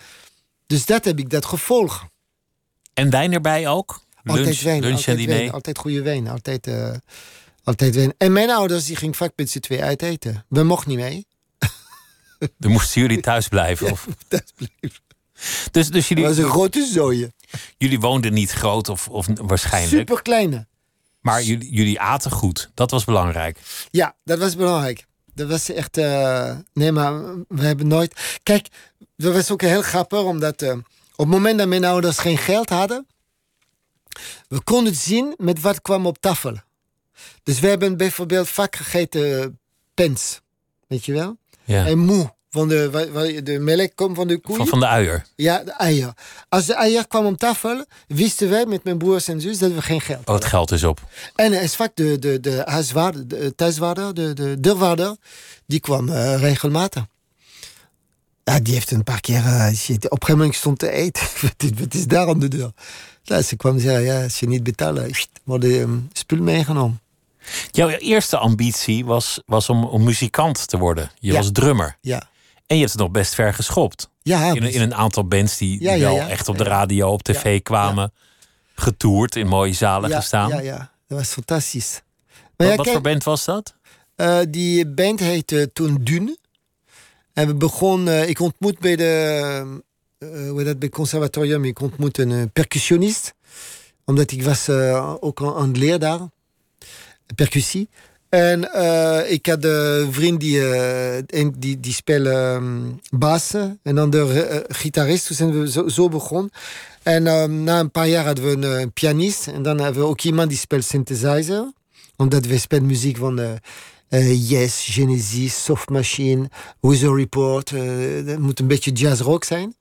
Speaker 4: Dus dat heb ik dat gevolg.
Speaker 3: En wijn erbij ook?
Speaker 4: Altijd
Speaker 3: Lunch,
Speaker 4: wijn,
Speaker 3: lunch
Speaker 4: altijd
Speaker 3: en diner?
Speaker 4: wijn, altijd goede wijn, altijd, eh, altijd wijn. En mijn ouders die gingen vaak met z'n twee uit eten. We mochten niet mee. [laughs]
Speaker 3: Dan moesten jullie thuis blijven? Of? [laughs]
Speaker 4: Dat bleef.
Speaker 3: Dus, dus
Speaker 4: Dat
Speaker 3: jullie,
Speaker 4: was een grote zooie.
Speaker 3: jullie woonden niet groot of, of waarschijnlijk.
Speaker 4: Super kleine.
Speaker 3: Maar jullie, jullie aten goed. Dat was belangrijk.
Speaker 4: Ja, dat was belangrijk. Dat was echt. eh, nee, maar we hebben nooit. Kijk, dat was ook heel grappig, omdat eh, op het moment dat mijn ouders geen geld hadden, we konden zien met wat kwam op tafel. Dus we hebben bijvoorbeeld vaak gegeten pens, weet je wel?
Speaker 3: Ja.
Speaker 4: En moe. Van de, de melk komt van de koeien.
Speaker 3: Van, van de uier.
Speaker 4: Ja, de eier. Als de eier kwam op tafel, wisten wij met mijn broers en zus dat we geen geld
Speaker 3: Oh, het geld is op.
Speaker 4: en er is vaak de, de, de huiswaarder, de thuiswaarder, de, de deurwaarder, die kwam eh, regelmatig. Ja, die heeft een paar keer, eh, op een gegeven moment stond te eten. [laughs] wat, is, daar aan de deur? Ja, ze kwam zeggen, ja, als je niet betalen, wordt de um, spul meegenomen.
Speaker 3: Jouw eerste ambitie was, was om, om muzikant te worden. Je
Speaker 4: Ja.
Speaker 3: was drummer.
Speaker 4: Ja,
Speaker 3: En je hebt het nog best ver geschopt.
Speaker 4: ja,
Speaker 3: In, een- in een aantal bands die, die
Speaker 4: Ja, ja,
Speaker 3: wel echt op de radio, op tv kwamen. Getoerd, in mooie zalen gestaan.
Speaker 4: ja, ja, dat was fantastisch. Maar
Speaker 3: Wat,
Speaker 4: ja,
Speaker 3: wat
Speaker 4: kijk,
Speaker 3: voor band was dat?
Speaker 4: Uh, die band heette toen Dune. En we begonnen, ik ontmoet bij de, uh, hoe dat, bij het conservatorium, ik ontmoet een percussionist. Omdat ik was ook aan het leren daar, percussie. En ik had een vriend die, die, die speelde um. En dan de gitarist, toen zijn we zo, begonnen. En um, na een paar jaar hadden we een, pianist. En dan hebben we ook iemand die speelt synthesizer. Omdat we spelen muziek van Yes, Genesis, Soft Machine, Weather Report. Uh, dat moet een beetje jazz rock zijn.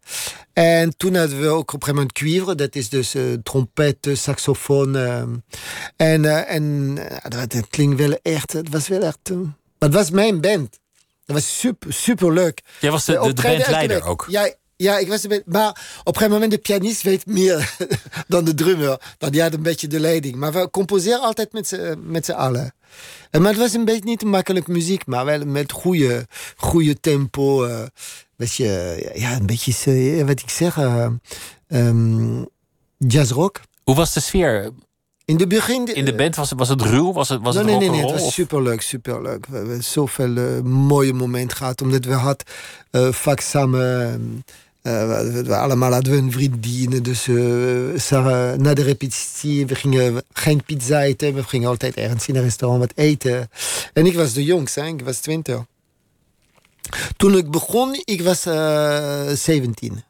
Speaker 4: En toen hadden we ook op een gegeven moment cuivre. Dat is dus trompet, saxofoon. en en dat, klinkt wel echt... Het was wel echt... het was mijn band. Dat was super, super leuk.
Speaker 3: Jij was de, de, de bandleider ook?
Speaker 4: Ja, ja, ik was beetje. Maar op een gegeven moment, de pianist weet meer [laughs] dan de drummer. Dan die had een beetje de leiding. Maar we composeren altijd met z'n allen. En, maar het was een beetje niet makkelijk muziek, maar wel met goede, goede tempo. Uh, beetje, ja, een beetje, uh, wat ik zeg, uh, um, jazzrock.
Speaker 3: Hoe was de sfeer?
Speaker 4: In de begin...
Speaker 3: In de band was het, was het ruw? Was het, was
Speaker 4: nee,
Speaker 3: het
Speaker 4: nee, nee, nee, het was superleuk, superleuk. We hebben zoveel uh, mooie momenten gehad. Omdat we had uh, vaak samen... Uh, we, allemaal hadden een vriendin. Dus uh, Sarah, na de repetitie, we gingen geen pizza eten. We gingen altijd ergens in een restaurant wat eten. En ik was de jongste, ik was twintig. Toen ik begon, ik was uh, 17.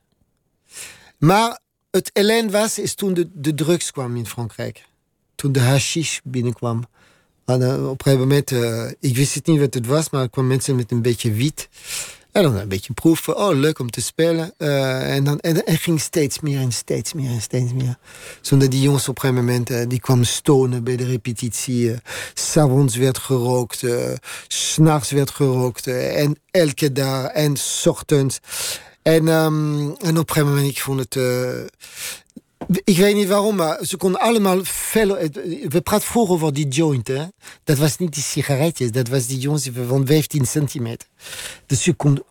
Speaker 4: Maar het ellende was, is toen de, drugs kwam in Frankrijk. Toen de hashish binnenkwam. En, op een gegeven moment, ik wist het niet wat het was, maar er kwamen mensen met een beetje wiet. En dan een beetje proeven. Oh, leuk om te spelen. Uh, en, dan, en, en, ging steeds meer en steeds meer en steeds meer. Zonder die jongens op een gegeven moment, uh, die kwamen stonen bij de repetitie. Uh, S'avonds werd gerookt. Uh, S'nachts werd gerookt. en elke dag. En ochtends. En, um, en op een gegeven moment, ik vond het... Ik weet niet waarom, maar ze konden allemaal fel. We praten vroeger over die joint. Hè? Dat was niet die sigaretjes, dat was die jongens van 15 centimeter. Dus je kon.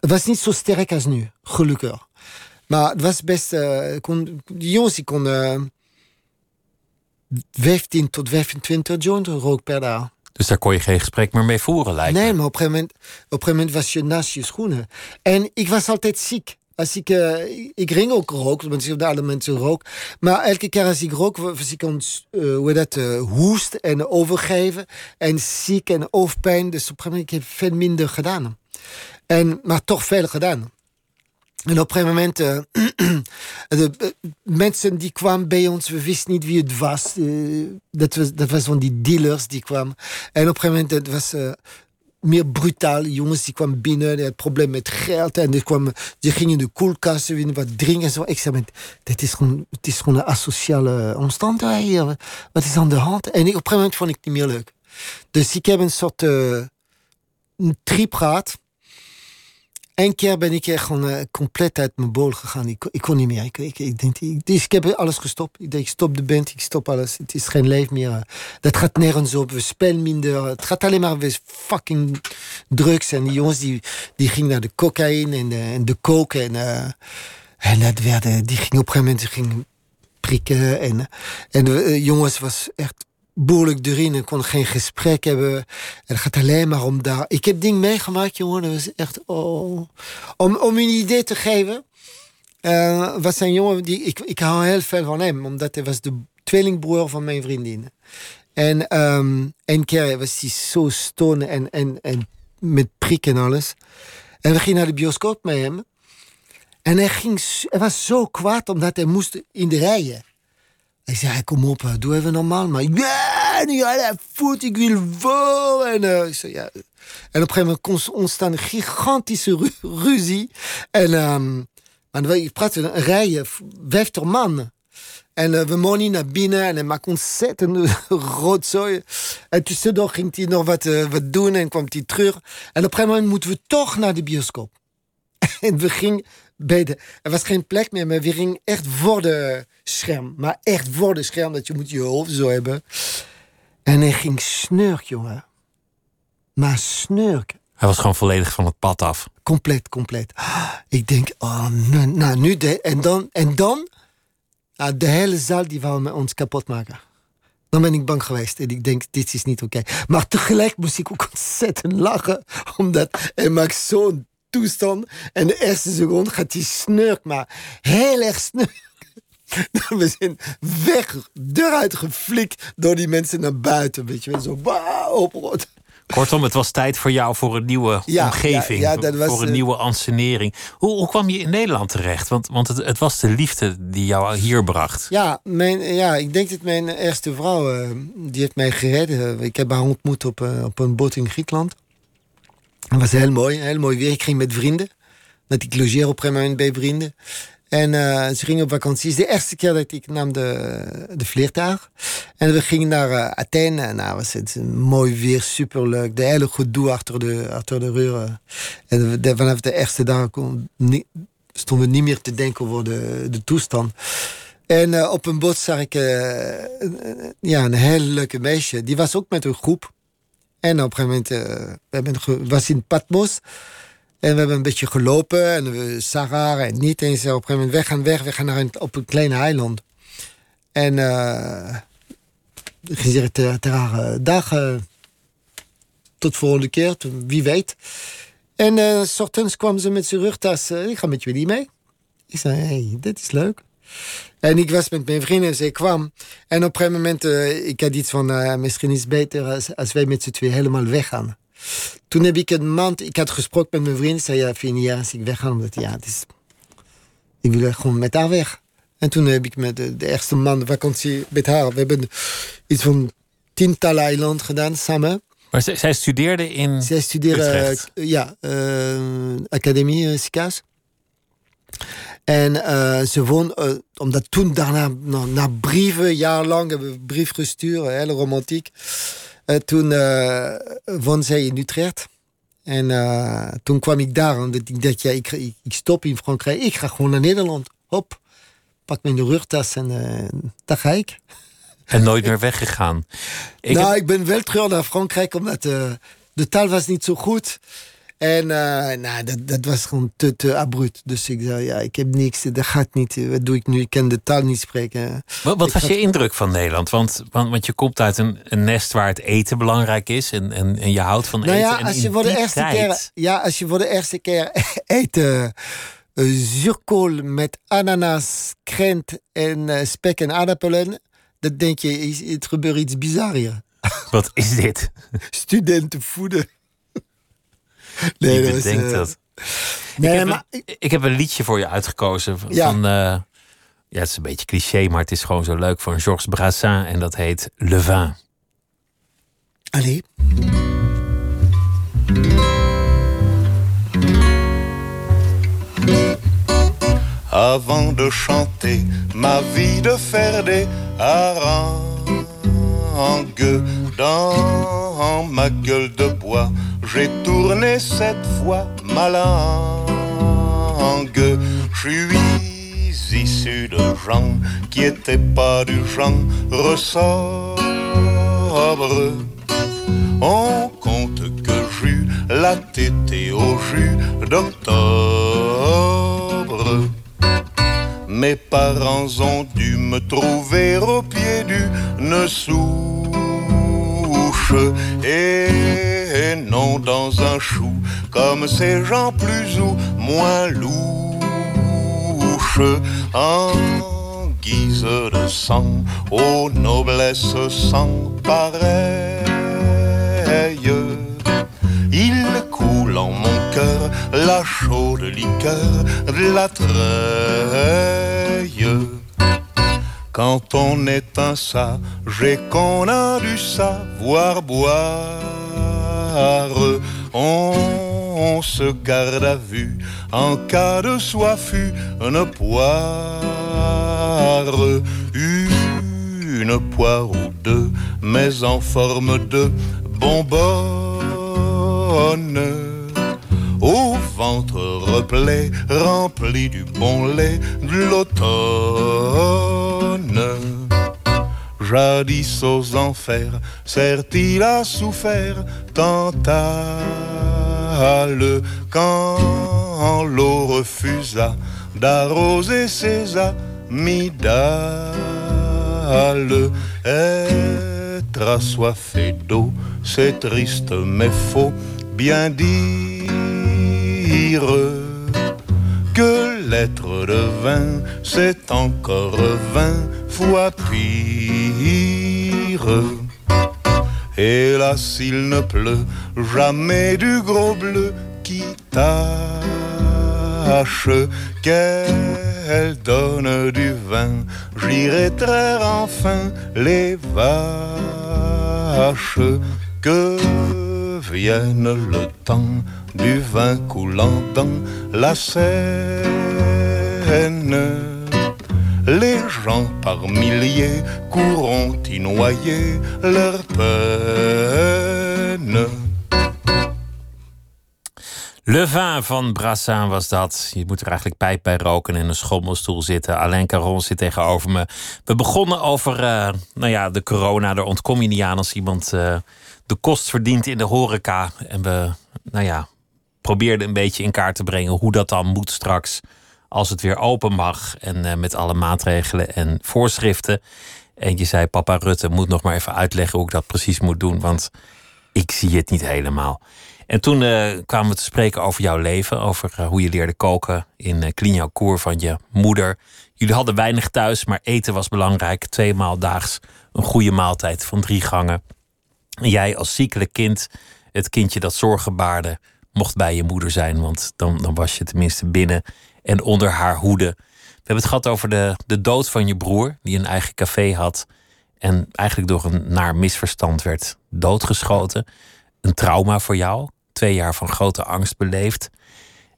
Speaker 4: Het was niet zo sterk als nu, gelukkig. Maar het was best. Uh, kon, die jongens die konden. 15 tot 25 joints rook per dag.
Speaker 3: Dus daar kon je geen gesprek meer mee voeren, lijkt
Speaker 4: Nee, maar op een, moment, op een gegeven moment was je naast je schoenen. En ik was altijd ziek. Als ik, uh, ik ring ook rook, want de alle mensen rook. Maar elke keer als ik rook, was ik ons, uh, hoe dat, uh, hoest en overgeven. En ziek en hoofdpijn. Dus op een gegeven moment heb ik veel minder gedaan. En, maar toch veel gedaan. En op een gegeven moment, [clears throat] de mensen die kwamen bij ons, we wisten niet wie het was. dat, was dat was van die dealers die kwamen. En op een gegeven moment, het was meer brutaal. Jongens die kwamen binnen, die hadden probleem met geld. En die, kwamen, die gingen de koelkast winnen, wat drinken en zo. Ik zei, dit is gewoon, het is gewoon een asociale omstandigheid hier. Wat is aan de hand? En op een gegeven moment vond ik het niet meer leuk. Dus ik heb een soort uh, een trip. Eén keer ben ik echt gewoon uh, compleet uit mijn bol gegaan. Ik, ik kon niet meer. Ik, ik, ik, denk, dus ik heb alles gestopt. Ik denk, ik stop de band, ik stop alles. Het is geen leven meer. Dat gaat nergens op. We spelen minder. Het gaat alleen maar weer fucking drugs. En die jongens die, die gingen naar de cocaïne en de, en de coke. En, uh, en dat werd, die gingen op een gegeven moment gingen prikken. En, en de uh, jongens was echt behoorlijk erin en kon geen gesprek hebben. En het gaat alleen maar om daar. Ik heb dingen meegemaakt, jongen. Dat was echt. Oh. Om, om een idee te geven. Uh, was een jongen die. Ik, ik hou heel veel van hem, omdat hij was de tweelingbroer van mijn vriendin. En um, een keer was hij zo stonen en, en, en met prik en alles. En we gingen naar de bioscoop met hem. En hij, ging, hij was zo kwaad omdat hij moest in de rijen. Ik zei, kom op, doe even normaal. Maar ja, niet alle voet, ik wil voor. En, uh, ik zei, ja. en op een gegeven moment ontstaan een gigantische ru ruzie. En um, we praten een rij, vijftig man. En we mochten naar binnen en hij maakte ontzettend [laughs] rotzooi. En tussendoor ging hij nog wat, wat doen en kwam hij terug. En op een gegeven moment moeten we toch naar de bioscoop. [laughs] en we gingen Er was geen plek meer, maar we gingen echt voor de scherm. Maar echt voor de scherm, dat je moet je hoofd zo hebben. En hij ging snurk, jongen. Maar snurk.
Speaker 3: Hij was gewoon volledig van het pad af.
Speaker 4: Compleet, compleet. Ik denk, oh, nou, nou nu de, en dan, en dan, nou, de hele zaal die wou met ons kapot maken. Dan ben ik bang geweest. En ik denk, dit is niet oké. Maar tegelijk moest ik ook [laughs] ontzettend lachen. Omdat hij maakt zo'n toestand. En de eerste seconde gaat hij snurk, maar heel erg snurk. [laughs] We zijn weg, eruit geflikt door die mensen naar buiten. Weet je wel, zo oprot.
Speaker 3: Kortom, het was tijd voor jou voor een nieuwe omgeving. Ja, ja, was, voor een uh... nieuwe ansenering. Hoe, hoe, kwam je in Nederland terecht? Want, want het, het, was de liefde die jou hier bracht.
Speaker 4: Ja, mijn, ja ik denk dat mijn eerste vrouw, uh, die heeft mij gered. ik heb haar ontmoet op, op een boot in Griekenland. Dat was heel mooi, heel mooi weer. Ik ging met vrienden. Dat ik logeer op een bij vrienden. En uh, ze gingen op vakantie. Het de eerste keer dat ik nam de, de vliegtuig. En we gingen naar uh, Athene. Nou, was het mooi weer, superleuk. De hele gedoe achter de, achter de reuren. En vanaf de eerste dag stonden we niet meer te denken over de, de toestand. En uh, op een boot zag ik ja, een hele leuke meisje. Die was ook met een groep. En op een gegeven moment we hebben, was in Patmos. En we hebben een beetje gelopen en we zagen en niet. En ze op een gegeven moment, weg gaan weg, we gaan naar een, op een klein eiland. En uh, ging zeggen ter, ter haar dag, uh, tot volgende keer, wie weet. En uh, s ochtends kwam ze met zijn rugtas, ik ga met jullie mee. Ik zei, hey, dit is leuk. En ik was met mijn vrienden en zij kwam. En op een gegeven moment, ik had iets van, misschien is het beter als, als wij met z'n twee helemaal weggaan. Toen heb ik een maand, ik had gesproken met mijn vriend, zei ja, vind je niet als ik wegga, omdat ja, het is, ik wil gewoon met haar weg. En toen heb ik met de, de eerste maand vakantie met haar, we hebben iets van tientallen eilanden gedaan samen.
Speaker 3: Maar zij, studeerde in
Speaker 4: Zij studeerde, uh, ja, uh, Academie uh, En uh, ze won, uh, omdat toen daarna, na, na brieven, jarenlang hebben we brief gestuurd, hele romantiek. Uh, toen woonde zij in Utrecht. En toen kwam ik daar. En ik dacht, ja, ik, ik, ik, stop in Frankrijk. Ik ga gewoon naar Nederland. Hop, pak mijn rugtas en daar ga ik.
Speaker 3: En nooit meer weggegaan. [laughs]
Speaker 4: Ik nou, heb... ik ben wel terug naar Frankrijk, omdat de taal was niet zo goed. En uh, nou, dat, dat was gewoon te, te abrupt. Dus ik zei, ja, ik heb niks, dat gaat niet. Wat doe ik nu? Ik kan de taal niet spreken.
Speaker 3: Wat, wat was je indruk van Nederland? Want, want, want je komt uit een, een, nest waar het eten belangrijk is en, en, en je houdt van
Speaker 4: nou
Speaker 3: eten.
Speaker 4: Ja, als je voor de eerste keer, ja, als je voor de eerste keer [laughs] eten uh, zuurkool met ananas, krent en uh, spek en aardappelen, dan denk je, het gebeurt iets bizar hier.
Speaker 3: Wat is dit? [laughs]
Speaker 4: Studentenvoeden.
Speaker 3: Nee, dat bedenkt uh, dat. Nee, ik, heb maar, een, ik heb een liedje voor je uitgekozen van. Ja. Van, uh, ja, het is een beetje cliché, maar het is gewoon zo leuk van Georges Brassens en dat heet Le Vin.
Speaker 4: Allez.
Speaker 1: Avant de chanter ma vie de faire des harangues dans ma gueule de bois J'ai tourné cette fois ma langue. Je suis issu de gens qui étaient pas du genre ressort. On compte que j'eus la tétée au jus d'octobre. Mes parents ont dû me trouver au pied d'une souche et non dans un chou, comme ces gens plus ou moins louches, en guise de sang, aux noblesses sans pareil. Il coule en mon cœur la chaude liqueur de la treille. Quand on est un sage et qu'on a du savoir boire. On, se garde à vue en cas de soif, une poire, une poire ou deux, mais en forme de bonbonne. Au ventre replet, rempli du bon lait de l'automne jadis aux enfers, certes-il a souffert? Tant à le quand l'eau refusa d'arroser ses amis Être assoiffé d'eau, c'est triste mais faut bien dire que l'être de vin, c'est encore vingt fois pire. Et là, s'il ne pleut jamais du gros bleu qui tâche, qu'elle donne du vin, j'irai traire enfin les vaches, que vienne le temps du vin coulant dans la Seine? Les gens par milliers courront y noyer leur peine.
Speaker 3: Le Vin van Brassin was dat. Je moet er eigenlijk pijp bij roken en in een schommelstoel zitten. Alain Caron zit tegenover me. We begonnen over uh, nou ja, de corona. Daar ontkom je niet aan als iemand uh, de kost verdient in de horeca. En we nou ja, probeerden een beetje in kaart te brengen hoe dat dan moet straks. Als het weer open mag. En uh, met alle maatregelen en voorschriften. En je zei, papa Rutte moet nog maar even uitleggen hoe ik dat precies moet doen. Want ik zie het niet helemaal. En toen uh, kwamen we te spreken over jouw leven. Over uh, hoe je leerde koken in uh, van je moeder. Jullie hadden weinig thuis, maar eten was belangrijk. Tweemaal daags een goede maaltijd van drie gangen. En jij als ziekelijk kind, het kindje dat zorgen baarde, mocht bij je moeder zijn. Want dan, dan was je tenminste binnen en onder haar hoede. We hebben het gehad over de, de dood van je broer, die een eigen café had. En eigenlijk door een naar misverstand werd doodgeschoten. Een trauma voor jou. Twee jaar van grote angst beleefd.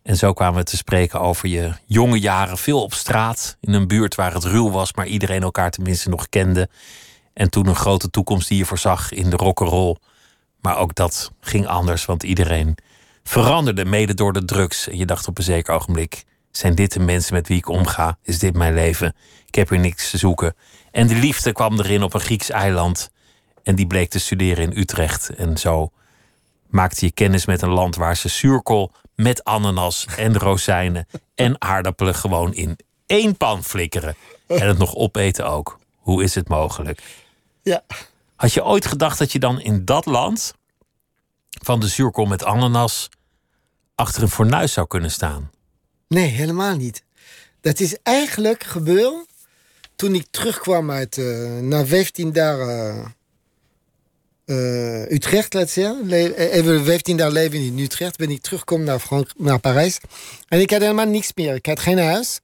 Speaker 3: En zo kwamen we te spreken over je jonge jaren. Veel op straat, in een buurt waar het ruw was, maar iedereen elkaar tenminste nog kende. En toen een grote toekomst die je voorzag in de rock'n'roll. Maar ook dat ging anders, want iedereen veranderde mede door de drugs. En je dacht op een zeker ogenblik: zijn dit de mensen met wie ik omga? Is dit mijn leven? Ik heb hier niks te zoeken. En de liefde kwam erin op een Grieks eiland. En die bleek te studeren in Utrecht. En zo maakte je kennis met een land waar ze zuurkool met ananas en rozijnen en aardappelen gewoon in één pan flikkeren. En het nog opeten ook. Hoe is het mogelijk?
Speaker 4: Ja.
Speaker 3: Had je ooit gedacht dat je dan in dat land van de zuurkool met ananas achter een fornuis zou kunnen staan?
Speaker 4: Nee, helemaal niet. Dat is eigenlijk gebeurd toen ik terugkwam uit uh, na 15 dagen uh, Utrecht, laat zeggen. Even 15 jaar leven in Utrecht. Ben ik teruggekomen naar, Frank naar Parijs. En ik had helemaal niks meer. Ik had geen huis.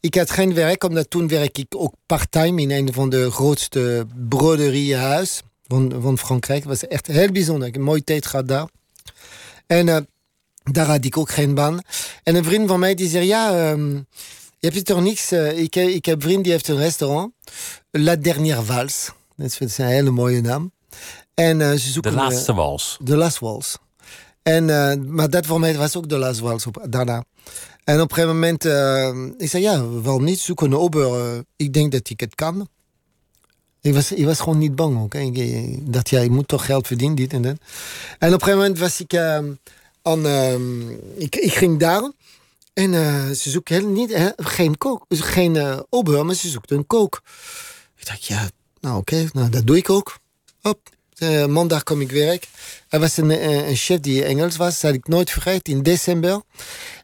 Speaker 4: Ik had geen werk, omdat toen werk ik ook part-time in een van de grootste broderiehuis van, van Frankrijk. Het was echt heel bijzonder. Ik heb een mooie tijd gehad daar. En daar had ik ook geen baan. En een vriend van mij die zei, ja, um, je hebt toch niks... Uh, ik, ik heb een vriend die heeft een restaurant. La Dernière Vals. Dat is een hele mooie naam. En uh, ze zoeken...
Speaker 3: De laatste wals.
Speaker 4: De laatste wals. En, uh, maar dat voor mij was ook de laatste wals op, daarna. En op een gegeven moment, uh, ik zei ja, waarom niet zoeken een ober? ik denk dat ik het kan. Ik was, ik was gewoon niet bang ook. Ik, ja, je moet toch geld verdienen, dit en dat. En op een gegeven moment was ik aan... ik, ik ging daar. En ze zoeken heel niet, geen kook, geen uh, maar ze zoekten een kook. Ik dacht, ja, nou oké, nou, dat doe ik ook. Hop, uh, maandag kom ik werk. Er was een, een, een, chef die Engels was, dat had ik nooit vergeten. In december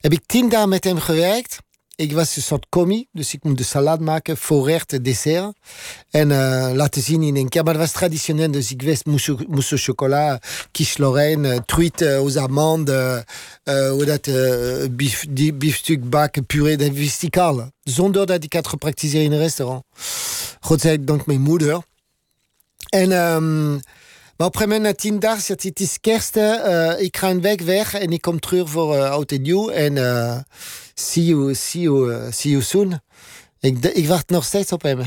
Speaker 4: heb ik tien dagen met hem gewerkt. Ik was een soort commie, dus ik moest de salade maken, voorrecht, dessert. En uh, laten zien in een keer. Maar dat was traditioneel, dus ik wist mousse, au chocolat, quiche Lorraine, uh, truite aux amandes, uh, hoe dat, bief, die, biefstuk bakken, puree, dat wist ik al. Zonder dat ik had gepraktiseerd in een restaurant. Godzijdank mijn moeder. En... Um, maar op een gegeven moment, na tien dagen, het is kerst, uh, ik ga een week weg en ik kom terug voor uh, oud en nieuw. En uh, see, you, see, you, see you soon. Ik, ik wacht nog steeds op hem.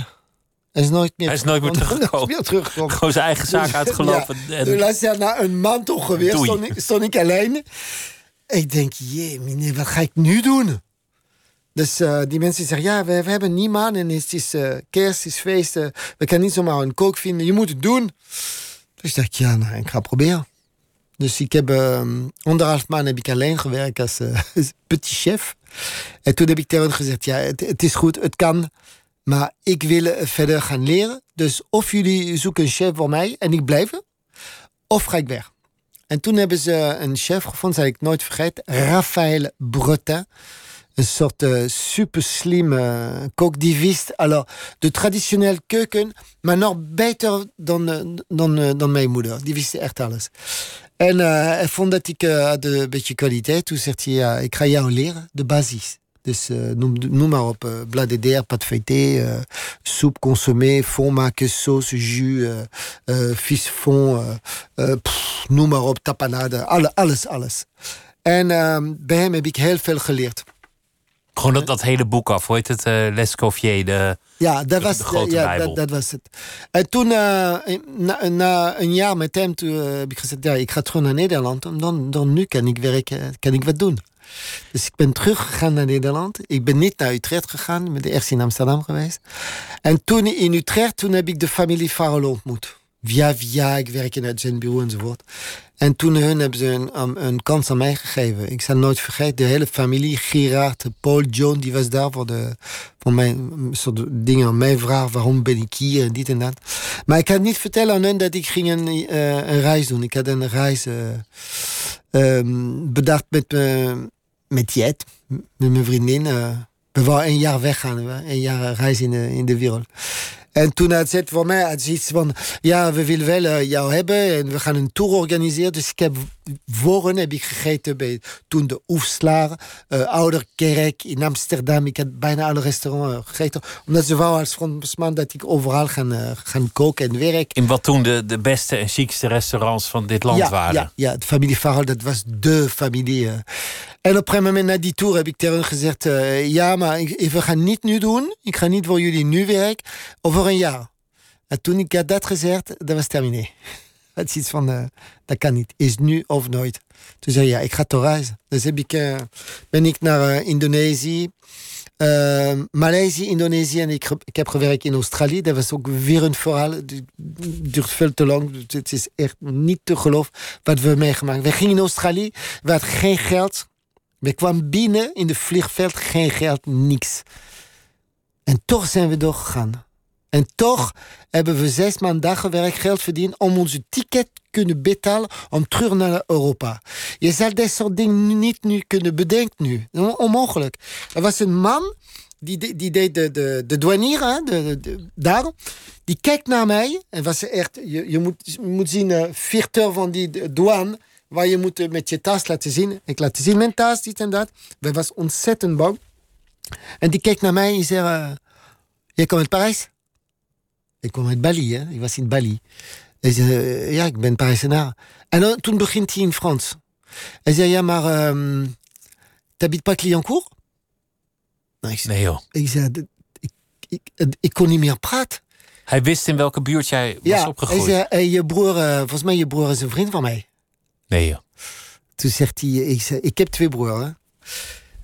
Speaker 4: Hij is nooit meer,
Speaker 3: Hij is nooit meer [laughs] teruggekomen.
Speaker 4: meer teruggekomen.
Speaker 3: Gewoon zijn eigen zaak uitgelopen.
Speaker 4: ja, en... jaar na een maand ongeveer stond ik, stond ik alleen. Ik denk, jee, meneer, wat ga ik nu doen? Dus uh, die mensen zeggen, ja, we, we hebben niemand en het is uh, kerst, het is feest. Uh, we kunnen niet zomaar een kook vinden, je moet het doen. Dus dacht ik, ja, nou, ik ga proberen. Dus ik heb uh, anderhalf maand heb ik alleen gewerkt als [laughs] uh, petit chef. En toen heb ik tegen gezegd, ja, het, is goed, het kan. Maar ik wil verder gaan leren. Dus of jullie zoeken een chef voor mij en ik blijf, of ga ik weg. En toen hebben ze een chef gevonden, zal ik nooit vergeten, Raphaël Bretin. Een soort uh, super die wist alors, de traditionele keuken, maar nog beter dan, dan, uh, dan mijn moeder. Die wist echt alles. En hij vond dat ik had een beetje kwaliteit. Toen zegt hij, ik ga jou leren, de basis. Dus noem, maar op, uh, blad de pâte feuilletée, uh, soep consommé, fond maken, sauce, jus, uh, fond, noem maar op, tapanade, alle, alles, alles. En ehm, bij hem heb ik heel veel geleerd.
Speaker 3: Gewoon dat, dat hele boek af, hoe heet het? Uh, Lescovier, de,
Speaker 4: ja, dat was,
Speaker 3: de grote
Speaker 4: ja,
Speaker 3: Bijbel.
Speaker 4: Dat, dat, was het. En toen, uh, na, na, een jaar met hem, toen uh, heb ik gezegd, ja, ik ga terug naar Nederland. En dan, dan nu kan ik werken, kan ik wat doen. Dus ik ben teruggegaan naar Nederland. Ik ben niet naar Utrecht gegaan, ik ben eerst in Amsterdam geweest. En toen in Utrecht, toen heb ik de familie Farrell ontmoet. Via via, ik werk in het zendbureau enzovoort. En toen hun hebben ze een, een kans aan mij gegeven. Ik zal nooit vergeten, de hele familie, Gerard, Paul, John, die was daar voor, de, voor mijn soort dingen aan mij vragen. Waarom ben ik hier en dit en dat. Maar ik kan niet vertellen aan hen dat ik ging een, een reis doen. Ik had een reis uh, um, bedacht met, uh, met Jet, met mijn vriendin. we waren een jaar weggaan, een jaar reis in de, in de wereld. En toen had ze voor mij had ze iets van... Ja, we willen wel uh, jou hebben en we gaan een tour organiseren. Dus ik heb voren heb ik gegeten bij toen de Oefslaar, uh, Ouderkerk in Amsterdam. Ik heb bijna alle restaurants uh, gegeten. Omdat ze wou als Fransman dat ik overal gaan, uh, gaan koken en werken.
Speaker 3: In wat toen de, de beste en chicste restaurants van dit land
Speaker 4: ja,
Speaker 3: waren.
Speaker 4: Ja, ja, de familie Farrell, dat was de familie. En op een moment na die tour heb ik tegen hen gezegd... ja, maar ik, we gaan niet nu doen. Ik ga niet voor jullie nu werken. Over een jaar. En toen ik had dat gezegd, dat was terminé. [laughs] Het is iets van, uh, dat kan niet. Is nu of nooit. Toen zei ja, ik ga toch reizen. Dus heb ik, uh, ben ik naar uh, Indonesië, Maleisië, Indonesië en ik, ik heb gewerkt in Australië. Dat was ook weer een verhaal. Het duurt veel te lang. Het is echt niet te geloven wat we meegemaakt We gingen in Australië, we hadden geen geld. We kwamen binnen in de vliegveld, geen geld, niks. En toch zijn we doorgegaan. En toch hebben we zes maanden gewerkt, geld verdiend om onze ticket kunnen betalen om terug naar Europa. Je zal dit soort dingen niet nu kunnen bedenken nu. Onmogelijk. Er was een man die, die deed de, de, de douanier de, de, daar. Die kijkt naar mij en was echt, je, je, moet, moet zien, uh, van die douane waar je moet met je tas laten zien. Ik laat zien mijn tas, dit en dat. We was ontzettend bang. En die kijkt naar mij en zei, uh, jij komt uit Parijs? Ik kwam uit Bali, hè? ik was in Bali. Hij zei, uh, ja, ik ben Parijzenaar. En dan, toen begint hij in Frans. Hij zei, ja, maar um, t'habites pas Clignancourt?
Speaker 3: Nou, ik, nee, joh.
Speaker 4: Ik zei, ik, ik, ik, kon niet meer praten.
Speaker 3: Hij wist in welke buurt jij was
Speaker 4: ja,
Speaker 3: opgegroeid.
Speaker 4: Hij zei, hey, je broer, uh, volgens mij je broer is een vriend van mij.
Speaker 3: Nee, joh.
Speaker 4: Toen zegt hij, ik, zei, ik heb twee broers.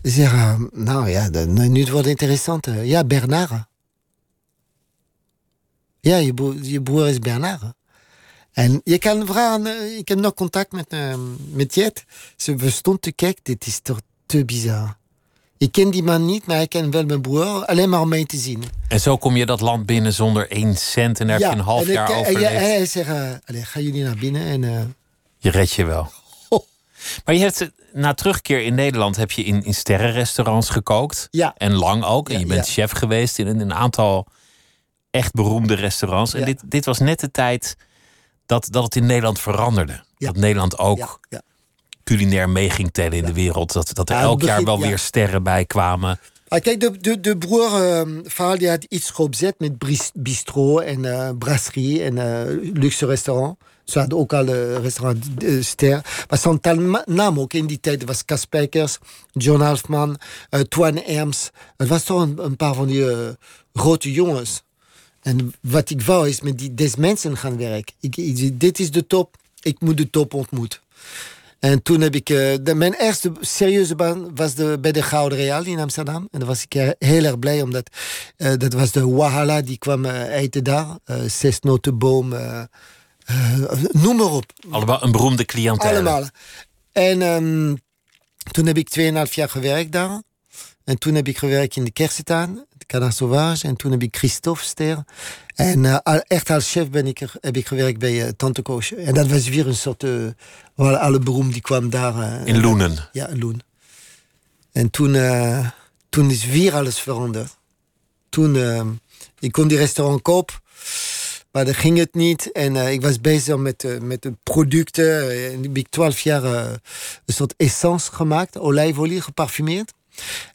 Speaker 4: Hij zegt, uh, nou ja, nu wordt het interessant. Ja, Bernard. Ja, je broer, je broer is Bernard. En je kan vragen, ik heb nog contact met, uh, met Jet. Ze stond te kijken, dit is toch te bizar. Ik ken die man niet, maar ik ken wel mijn broer, alleen maar om mee te zien.
Speaker 3: En zo kom je dat land binnen zonder één cent en daar
Speaker 4: ja,
Speaker 3: heb je een half
Speaker 4: en
Speaker 3: jaar
Speaker 4: ik,
Speaker 3: overleefd.
Speaker 4: En hij zegt, uh, allez, gaan jullie naar binnen en... Uh...
Speaker 3: Je redt je wel.
Speaker 4: Oh.
Speaker 3: Maar je hebt, na terugkeer in Nederland heb je in, in sterrenrestaurants gekookt.
Speaker 4: Ja.
Speaker 3: En lang ook. En
Speaker 4: Ja,
Speaker 3: je bent
Speaker 4: ja.
Speaker 3: chef geweest in een aantal echt beroemde restaurants. En
Speaker 4: Ja.
Speaker 3: dit, dit was net de tijd dat, dat het in Nederland veranderde.
Speaker 4: Ja.
Speaker 3: Dat Nederland ook
Speaker 4: Ja,
Speaker 3: culinair mee ging tellen in de wereld. Dat, dat er elk jaar wel weer sterren bij kwamen.
Speaker 4: Ah, kijk, de, de, de broer uh, verhaal die had iets opgezet met bistro en uh, brasserie en uh, luxe restaurant. Ze hadden ook al een restaurant uh, ster. Maar ma- naam ook in die tijd. Was Cas Spijkers, John Halfman, uh, Twan Erms. Het was toch een, een paar van die uh, grote jongens. En wat ik wou is met die, deze mensen gaan werken. Ik, ik, dit is de top, ik moet de top ontmoeten. En toen heb ik... eh, de, mijn eerste serieuze baan was de, bij de Gouden Real in Amsterdam. En daar was ik heel erg blij, omdat eh, dat was de Wahala die kwam eh, eten daar. Zesnotenboom, eh, eh, noem maar op.
Speaker 3: Allemaal een beroemde cliëntele.
Speaker 4: Allemaal. En um, toen heb ik 2,5 jaar gewerkt daar. En toen heb ik gewerkt in de Kersetaan, de Canard Sauvage. En toen heb ik Christophe Ster. En uh, echt als chef ben ik er, heb ik gewerkt bij uh, Tante Koosje. En dat was weer een soort... Uh, alle beroem die kwam daar.
Speaker 3: in Loenen?
Speaker 4: Ja, in Loen. En toen, toen is weer alles veranderd. Toen, ik kon die restaurant kopen. Maar dat ging het niet. En uh, ik was bezig met, uh, met de producten. En heb ik twaalf jaar uh, een soort essence gemaakt. Olijfolie geparfumeerd.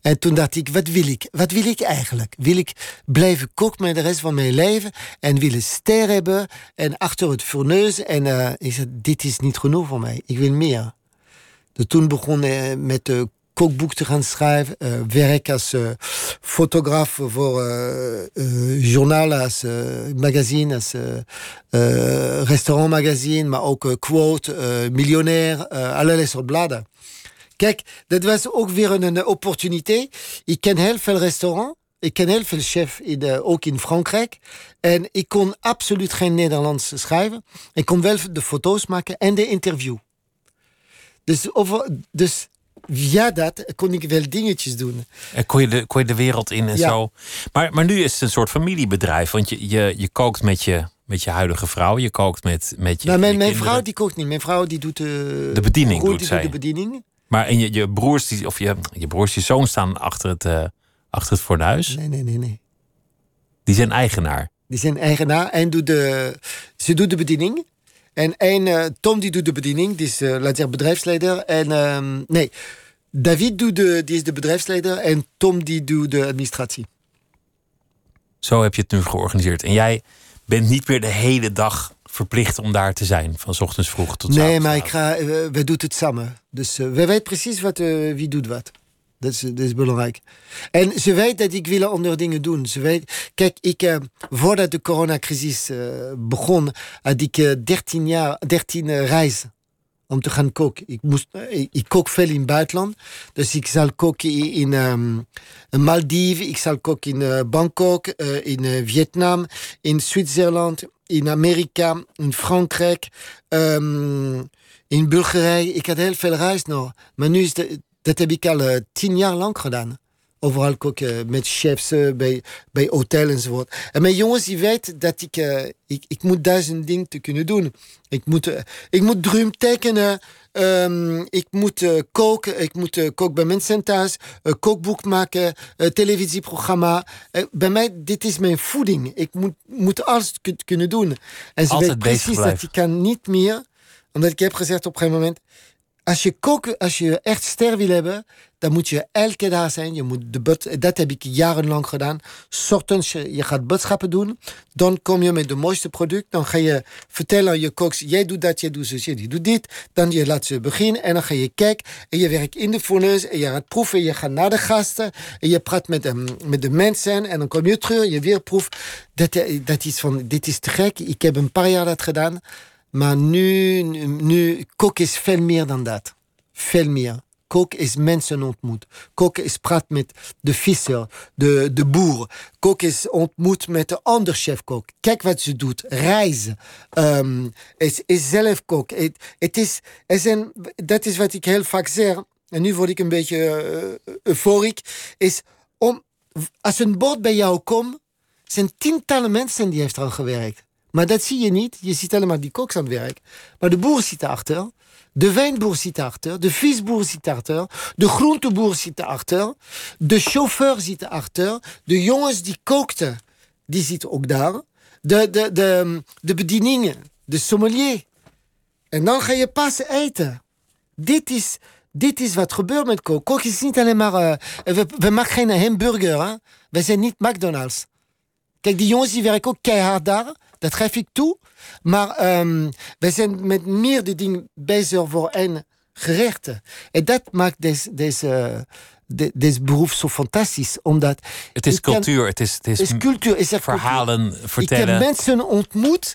Speaker 4: En toen dacht ik, wat wil ik? Wat wil ik eigenlijk? Wil ik blijven koken met de rest van mijn leven? En wil een ster hebben? En achter het fourneus? En ik zei, dit is niet genoeg voor mij. Ik wil meer. Dus toen begon ik met de kookboek te gaan schrijven. Uh, werk als fotograaf voor uh, journaal, als magazine, als restaurantmagazine, maar ook quote, miljonair, allerlei soort bladen. Kijk, dat was ook weer een, een opportuniteit. Ik ken heel veel restaurants. Ik ken heel veel chefs, in, ook in Frankrijk. En ik kon absoluut geen Nederlands schrijven. Ik kon wel de foto's maken en de interview. Dus, over, dus via dat kon ik wel dingetjes doen.
Speaker 3: En kon je de, kon je de wereld in en zo. Maar, maar nu is het een soort familiebedrijf. Want je, je, je kookt met je, met je huidige vrouw. Je kookt met, met je.
Speaker 4: Nou, mijn, vrouw die kookt niet. Mijn vrouw die doet de,
Speaker 3: de bediening.
Speaker 4: Broer,
Speaker 3: doet
Speaker 4: die
Speaker 3: zij.
Speaker 4: Doet de bediening.
Speaker 3: Maar en je, je broers, die, of je, je broers, je zoon staan achter het, uh, achter het fornuis.
Speaker 4: Nee, nee, nee, nee.
Speaker 3: Die zijn eigenaar.
Speaker 4: Die zijn eigenaar en doet de, ze doet de bediening. En één, uh, Tom die doet de bediening, die is uh, laat zeggen bedrijfsleider. En uh, nee, David doet de, die is de bedrijfsleider en Tom die doet de administratie.
Speaker 3: Zo heb je het nu georganiseerd. En jij bent niet meer de hele dag verplicht om daar te zijn, van 's ochtends vroeg tot
Speaker 4: Nee, maar ik ga, uh, we doen het samen. Dus uh, we weten precies wat, uh, wie doet wat. Dat is, dat is belangrijk. En ze weet dat ik wil andere dingen doen. Ze weet, kijk, ik, voordat de coronacrisis begon, had ik 13 jaar, 13 reizen om te gaan koken. Ik, moest, ik, ik, kook veel in het buitenland. Dus ik zal koken in, in um, Maldives, ik zal koken in uh, Bangkok, uh, in uh, Vietnam, in Zwitserland, in Amerika, in Frankrijk, um, in Bulgarije. Ik had heel veel reis nog. Maar nu is dat heb ik al tien jaar lang gedaan. Overal koken met chefs bij, bij hotel enzovoort. En mijn jongens die weten dat ik, uh, ik, ik moet duizend dingen te kunnen doen. Ik moet, uh, ik moet drum tekenen. Um, ik moet uh, koken. Ik moet koken bij mensen thuis. kookboek maken. televisieprogramma. bij mij, dit is mijn voeding. Ik moet, moet alles kunnen doen. En ze weten precies dat ik kan niet meer. Omdat ik heb gezegd op een gegeven moment als je koken, als je echt ster wil hebben, dan moet je elke dag zijn. Je moet de dat heb ik jarenlang gedaan. Ochtends, je, je gaat boodschappen doen. Dan kom je met de mooiste product. Dan ga je vertellen aan je koks, jij doet dat, jij doet zo, jij doet dit. Dan je laat ze beginnen en dan ga je kijken. En je werkt in de fourneus en je gaat proeven. Je gaat naar de gasten en je praat met de, met de mensen. En dan kom je terug, je weer proeft. Dat, dat is van, dit is te gek. Ik heb een paar jaar dat gedaan. Maar nu, nu, kook is veel meer dan dat. Veel meer. Kook is mensen ontmoet. Kook is praat met de visser, de, de boer. Kook is ontmoet met de ander chefkok. Kijk wat ze doet. Reizen. Um, is, is zelf kok. Het, het is, dat is wat ik heel vaak zeg. En nu word ik een beetje uh, euforiek. Is om, als een bord bij jou komt, zijn tientallen mensen die heeft al gewerkt. Maar dat zie je niet. Je ziet alleen maar die koks aan het werk. Maar de boer zit erachter. De wijnboer zit erachter. De visboer zit erachter. De groenteboer zit erachter. De chauffeur zit erachter. De jongens die kookten, die zitten ook daar. De, de, de, de bedieningen. De sommelier. En dan ga je pas eten. Dit is, dit is wat gebeurt met kook. Kook is niet alleen maar... Uh, we, we maken geen hamburger. Hè? We zijn niet McDonald's. Kijk, die jongens die werken ook keihard daar. Dat geef ik toe. Maar um, wij zijn met meerdere dingen bezig voor één gerechte. En dat maakt deze, deze, de, deze beroep zo fantastisch. Omdat
Speaker 3: het is cultuur.
Speaker 4: Kan,
Speaker 3: het is, het is,
Speaker 4: is cultuur. Is
Speaker 3: verhalen
Speaker 4: cultuur.
Speaker 3: vertellen.
Speaker 4: Ik heb mensen ontmoet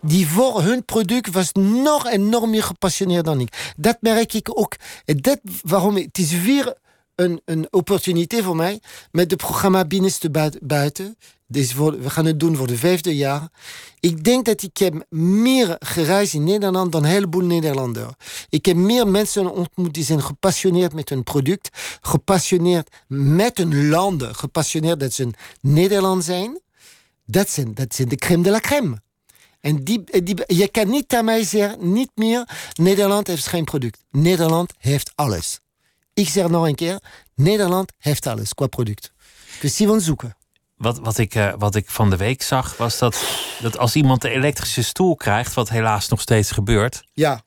Speaker 4: die voor hun product was nog enorm meer gepassioneerd dan ik. Dat merk ik ook. En dat waarom het is weer een, een opportuniteit voor mij met het programma Binnenste Buiten. We gaan het doen voor de vijfde jaar. Ik denk dat ik heb meer gereisd in Nederland dan een heleboel Nederlanders. Ik heb meer mensen ontmoet die zijn gepassioneerd met hun product, gepassioneerd met hun landen, gepassioneerd dat ze Nederland zijn. Dat zijn, dat zijn de crème de la crème. En die, die, je kan niet aan mij zeggen, niet meer, Nederland heeft geen product. Nederland heeft alles. Ik zeg nog een keer, Nederland heeft alles qua product. Dus die van zoeken.
Speaker 3: Wat, wat, ik, uh, wat ik van de week zag, was dat, dat als iemand de elektrische stoel krijgt, wat helaas nog steeds gebeurt,
Speaker 4: ja.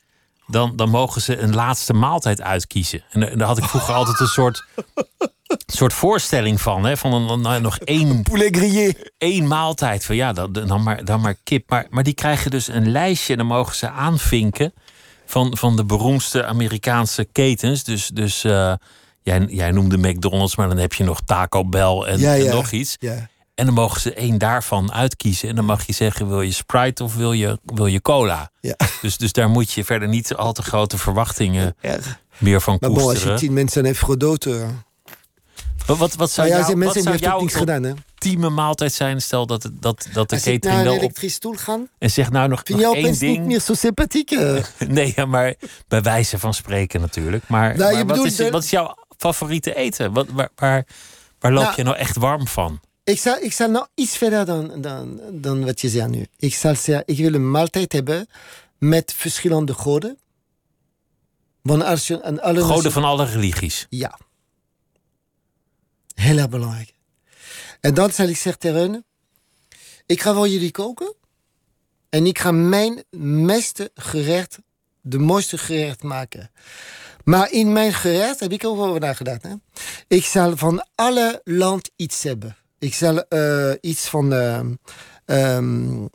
Speaker 3: dan, dan mogen ze een laatste maaltijd uitkiezen. En, en daar had ik vroeger altijd een soort, soort voorstelling van. Hè, van een, nog één,
Speaker 4: Poulet grillé.
Speaker 3: één maaltijd. Van ja, dan, dan, maar, dan maar kip. Maar, maar die krijgen dus een lijstje en dan mogen ze aanvinken van, van de beroemdste Amerikaanse ketens. Dus, dus uh, jij, jij noemde McDonald's, maar dan heb je nog Taco Bell en,
Speaker 4: ja, ja.
Speaker 3: en nog iets.
Speaker 4: Ja.
Speaker 3: En dan mogen ze één daarvan uitkiezen. En dan mag je zeggen: wil je Sprite of wil je, wil je cola?
Speaker 4: Ja.
Speaker 3: Dus, dus daar moet je verder niet al te grote verwachtingen meer van
Speaker 4: maar
Speaker 3: koesteren.
Speaker 4: bon, als je tien mensen heeft gedood.
Speaker 3: Wat, wat, wat zou,
Speaker 4: ja,
Speaker 3: jou, wat zou
Speaker 4: niks gedaan, hè?
Speaker 3: ultieme maaltijd zijn? Stel dat, het- dat, dat de
Speaker 4: Als
Speaker 3: catering
Speaker 4: naar
Speaker 3: wel
Speaker 4: een
Speaker 3: op...
Speaker 4: elektrische stoel ga,
Speaker 3: En zeg nou nog,
Speaker 4: vind
Speaker 3: nog één
Speaker 4: opeens niet
Speaker 3: ding.
Speaker 4: meer zo sympathiek. eh. [laughs]
Speaker 3: Nee, ja, maar bij wijze van spreken natuurlijk. Maar,
Speaker 4: Nou,
Speaker 3: maar wat,
Speaker 4: bedoelt
Speaker 3: is, wat is jouw favoriete eten? Wat, waar, waar, waar loop
Speaker 4: Nou,
Speaker 3: je nou echt warm van?
Speaker 4: Ik zal, ik zal nog iets verder dan, dan, dan wat je zegt nu. Ik zal zeggen, ik wil een maaltijd hebben met verschillende goden. Want als je alle
Speaker 3: Goden van alle religies.
Speaker 4: Ja. Heel erg belangrijk. En dan zal ik zeggen tegen ik ga voor jullie koken. En ik ga mijn meeste gerecht, de mooiste gerecht maken. Maar in mijn gerecht heb ik over nagedacht. Hè? Ik zal van alle land iets hebben. Ik zal eh, iets van ehm, ehm,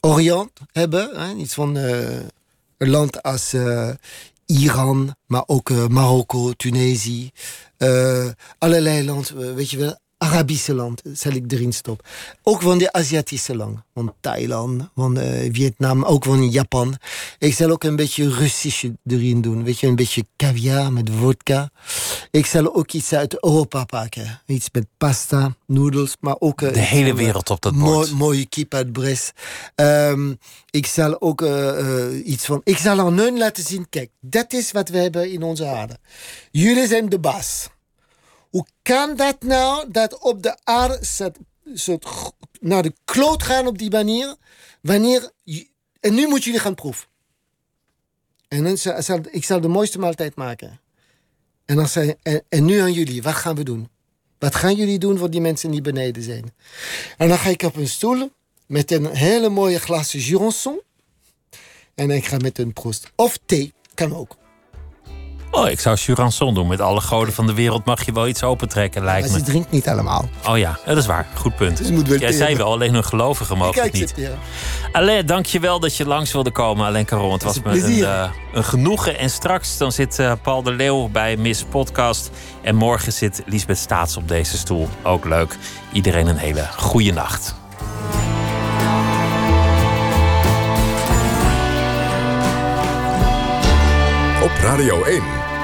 Speaker 4: Orient hebben. Hè? Iets van eh, een land als eh, Iran, maar ook eh, Marokko, Tunesië. eh, allerlei landen, weet je wel. Arabische land zal ik erin stoppen. Ook van de Aziatische land. Van Thailand, van eh, Vietnam, ook van Japan. Ik zal ook een beetje Russisch erin doen. Weet je, een beetje caviar met vodka. Ik zal ook iets uit Europa pakken. Iets met pasta, noedels, maar ook... eh,
Speaker 3: De hele
Speaker 4: eh,
Speaker 3: wereld op dat
Speaker 4: Mooi,
Speaker 3: bord.
Speaker 4: mooie kip uit Brest. Ehm, ik zal ook iets van. Ik zal aan hun laten zien: kijk, dat is wat we hebben in onze aarde. Jullie zijn de baas. Hoe kan dat nou dat op de aarde g- naar de kloot gaan op die manier? Wanneer. en nu moeten jullie gaan proeven. En dan zal, ik zal de mooiste maaltijd maken. En, dan zei, en, nu aan jullie, wat gaan we doen? Wat gaan jullie doen voor die mensen die beneden zijn? En dan ga ik op een stoel met een hele mooie glas Jurançon. En ik ga met een proost. Of thee, kan ook.
Speaker 3: Oh, ik zou Jurançon doen. Met alle goden van de wereld mag je wel iets opentrekken, lijkt
Speaker 4: Maar
Speaker 3: me.
Speaker 4: ze drinkt niet allemaal.
Speaker 3: Oh ja, dat is waar. Goed punt.
Speaker 4: Dus je moet wel
Speaker 3: Jij zei wel, alleen een gelovige mogen
Speaker 4: Ik
Speaker 3: het niet.
Speaker 4: accepteer.
Speaker 3: Alain, dankjewel dat je langs wilde komen, Alain Caron. Het was me
Speaker 4: een
Speaker 3: eh, een genoegen. En straks dan zit eh, Paul de Leeuw bij Miss Podcast. En morgen zit Lisbeth Staats op deze stoel. Ook leuk. Iedereen een hele goede nacht.
Speaker 5: Op Radio 1.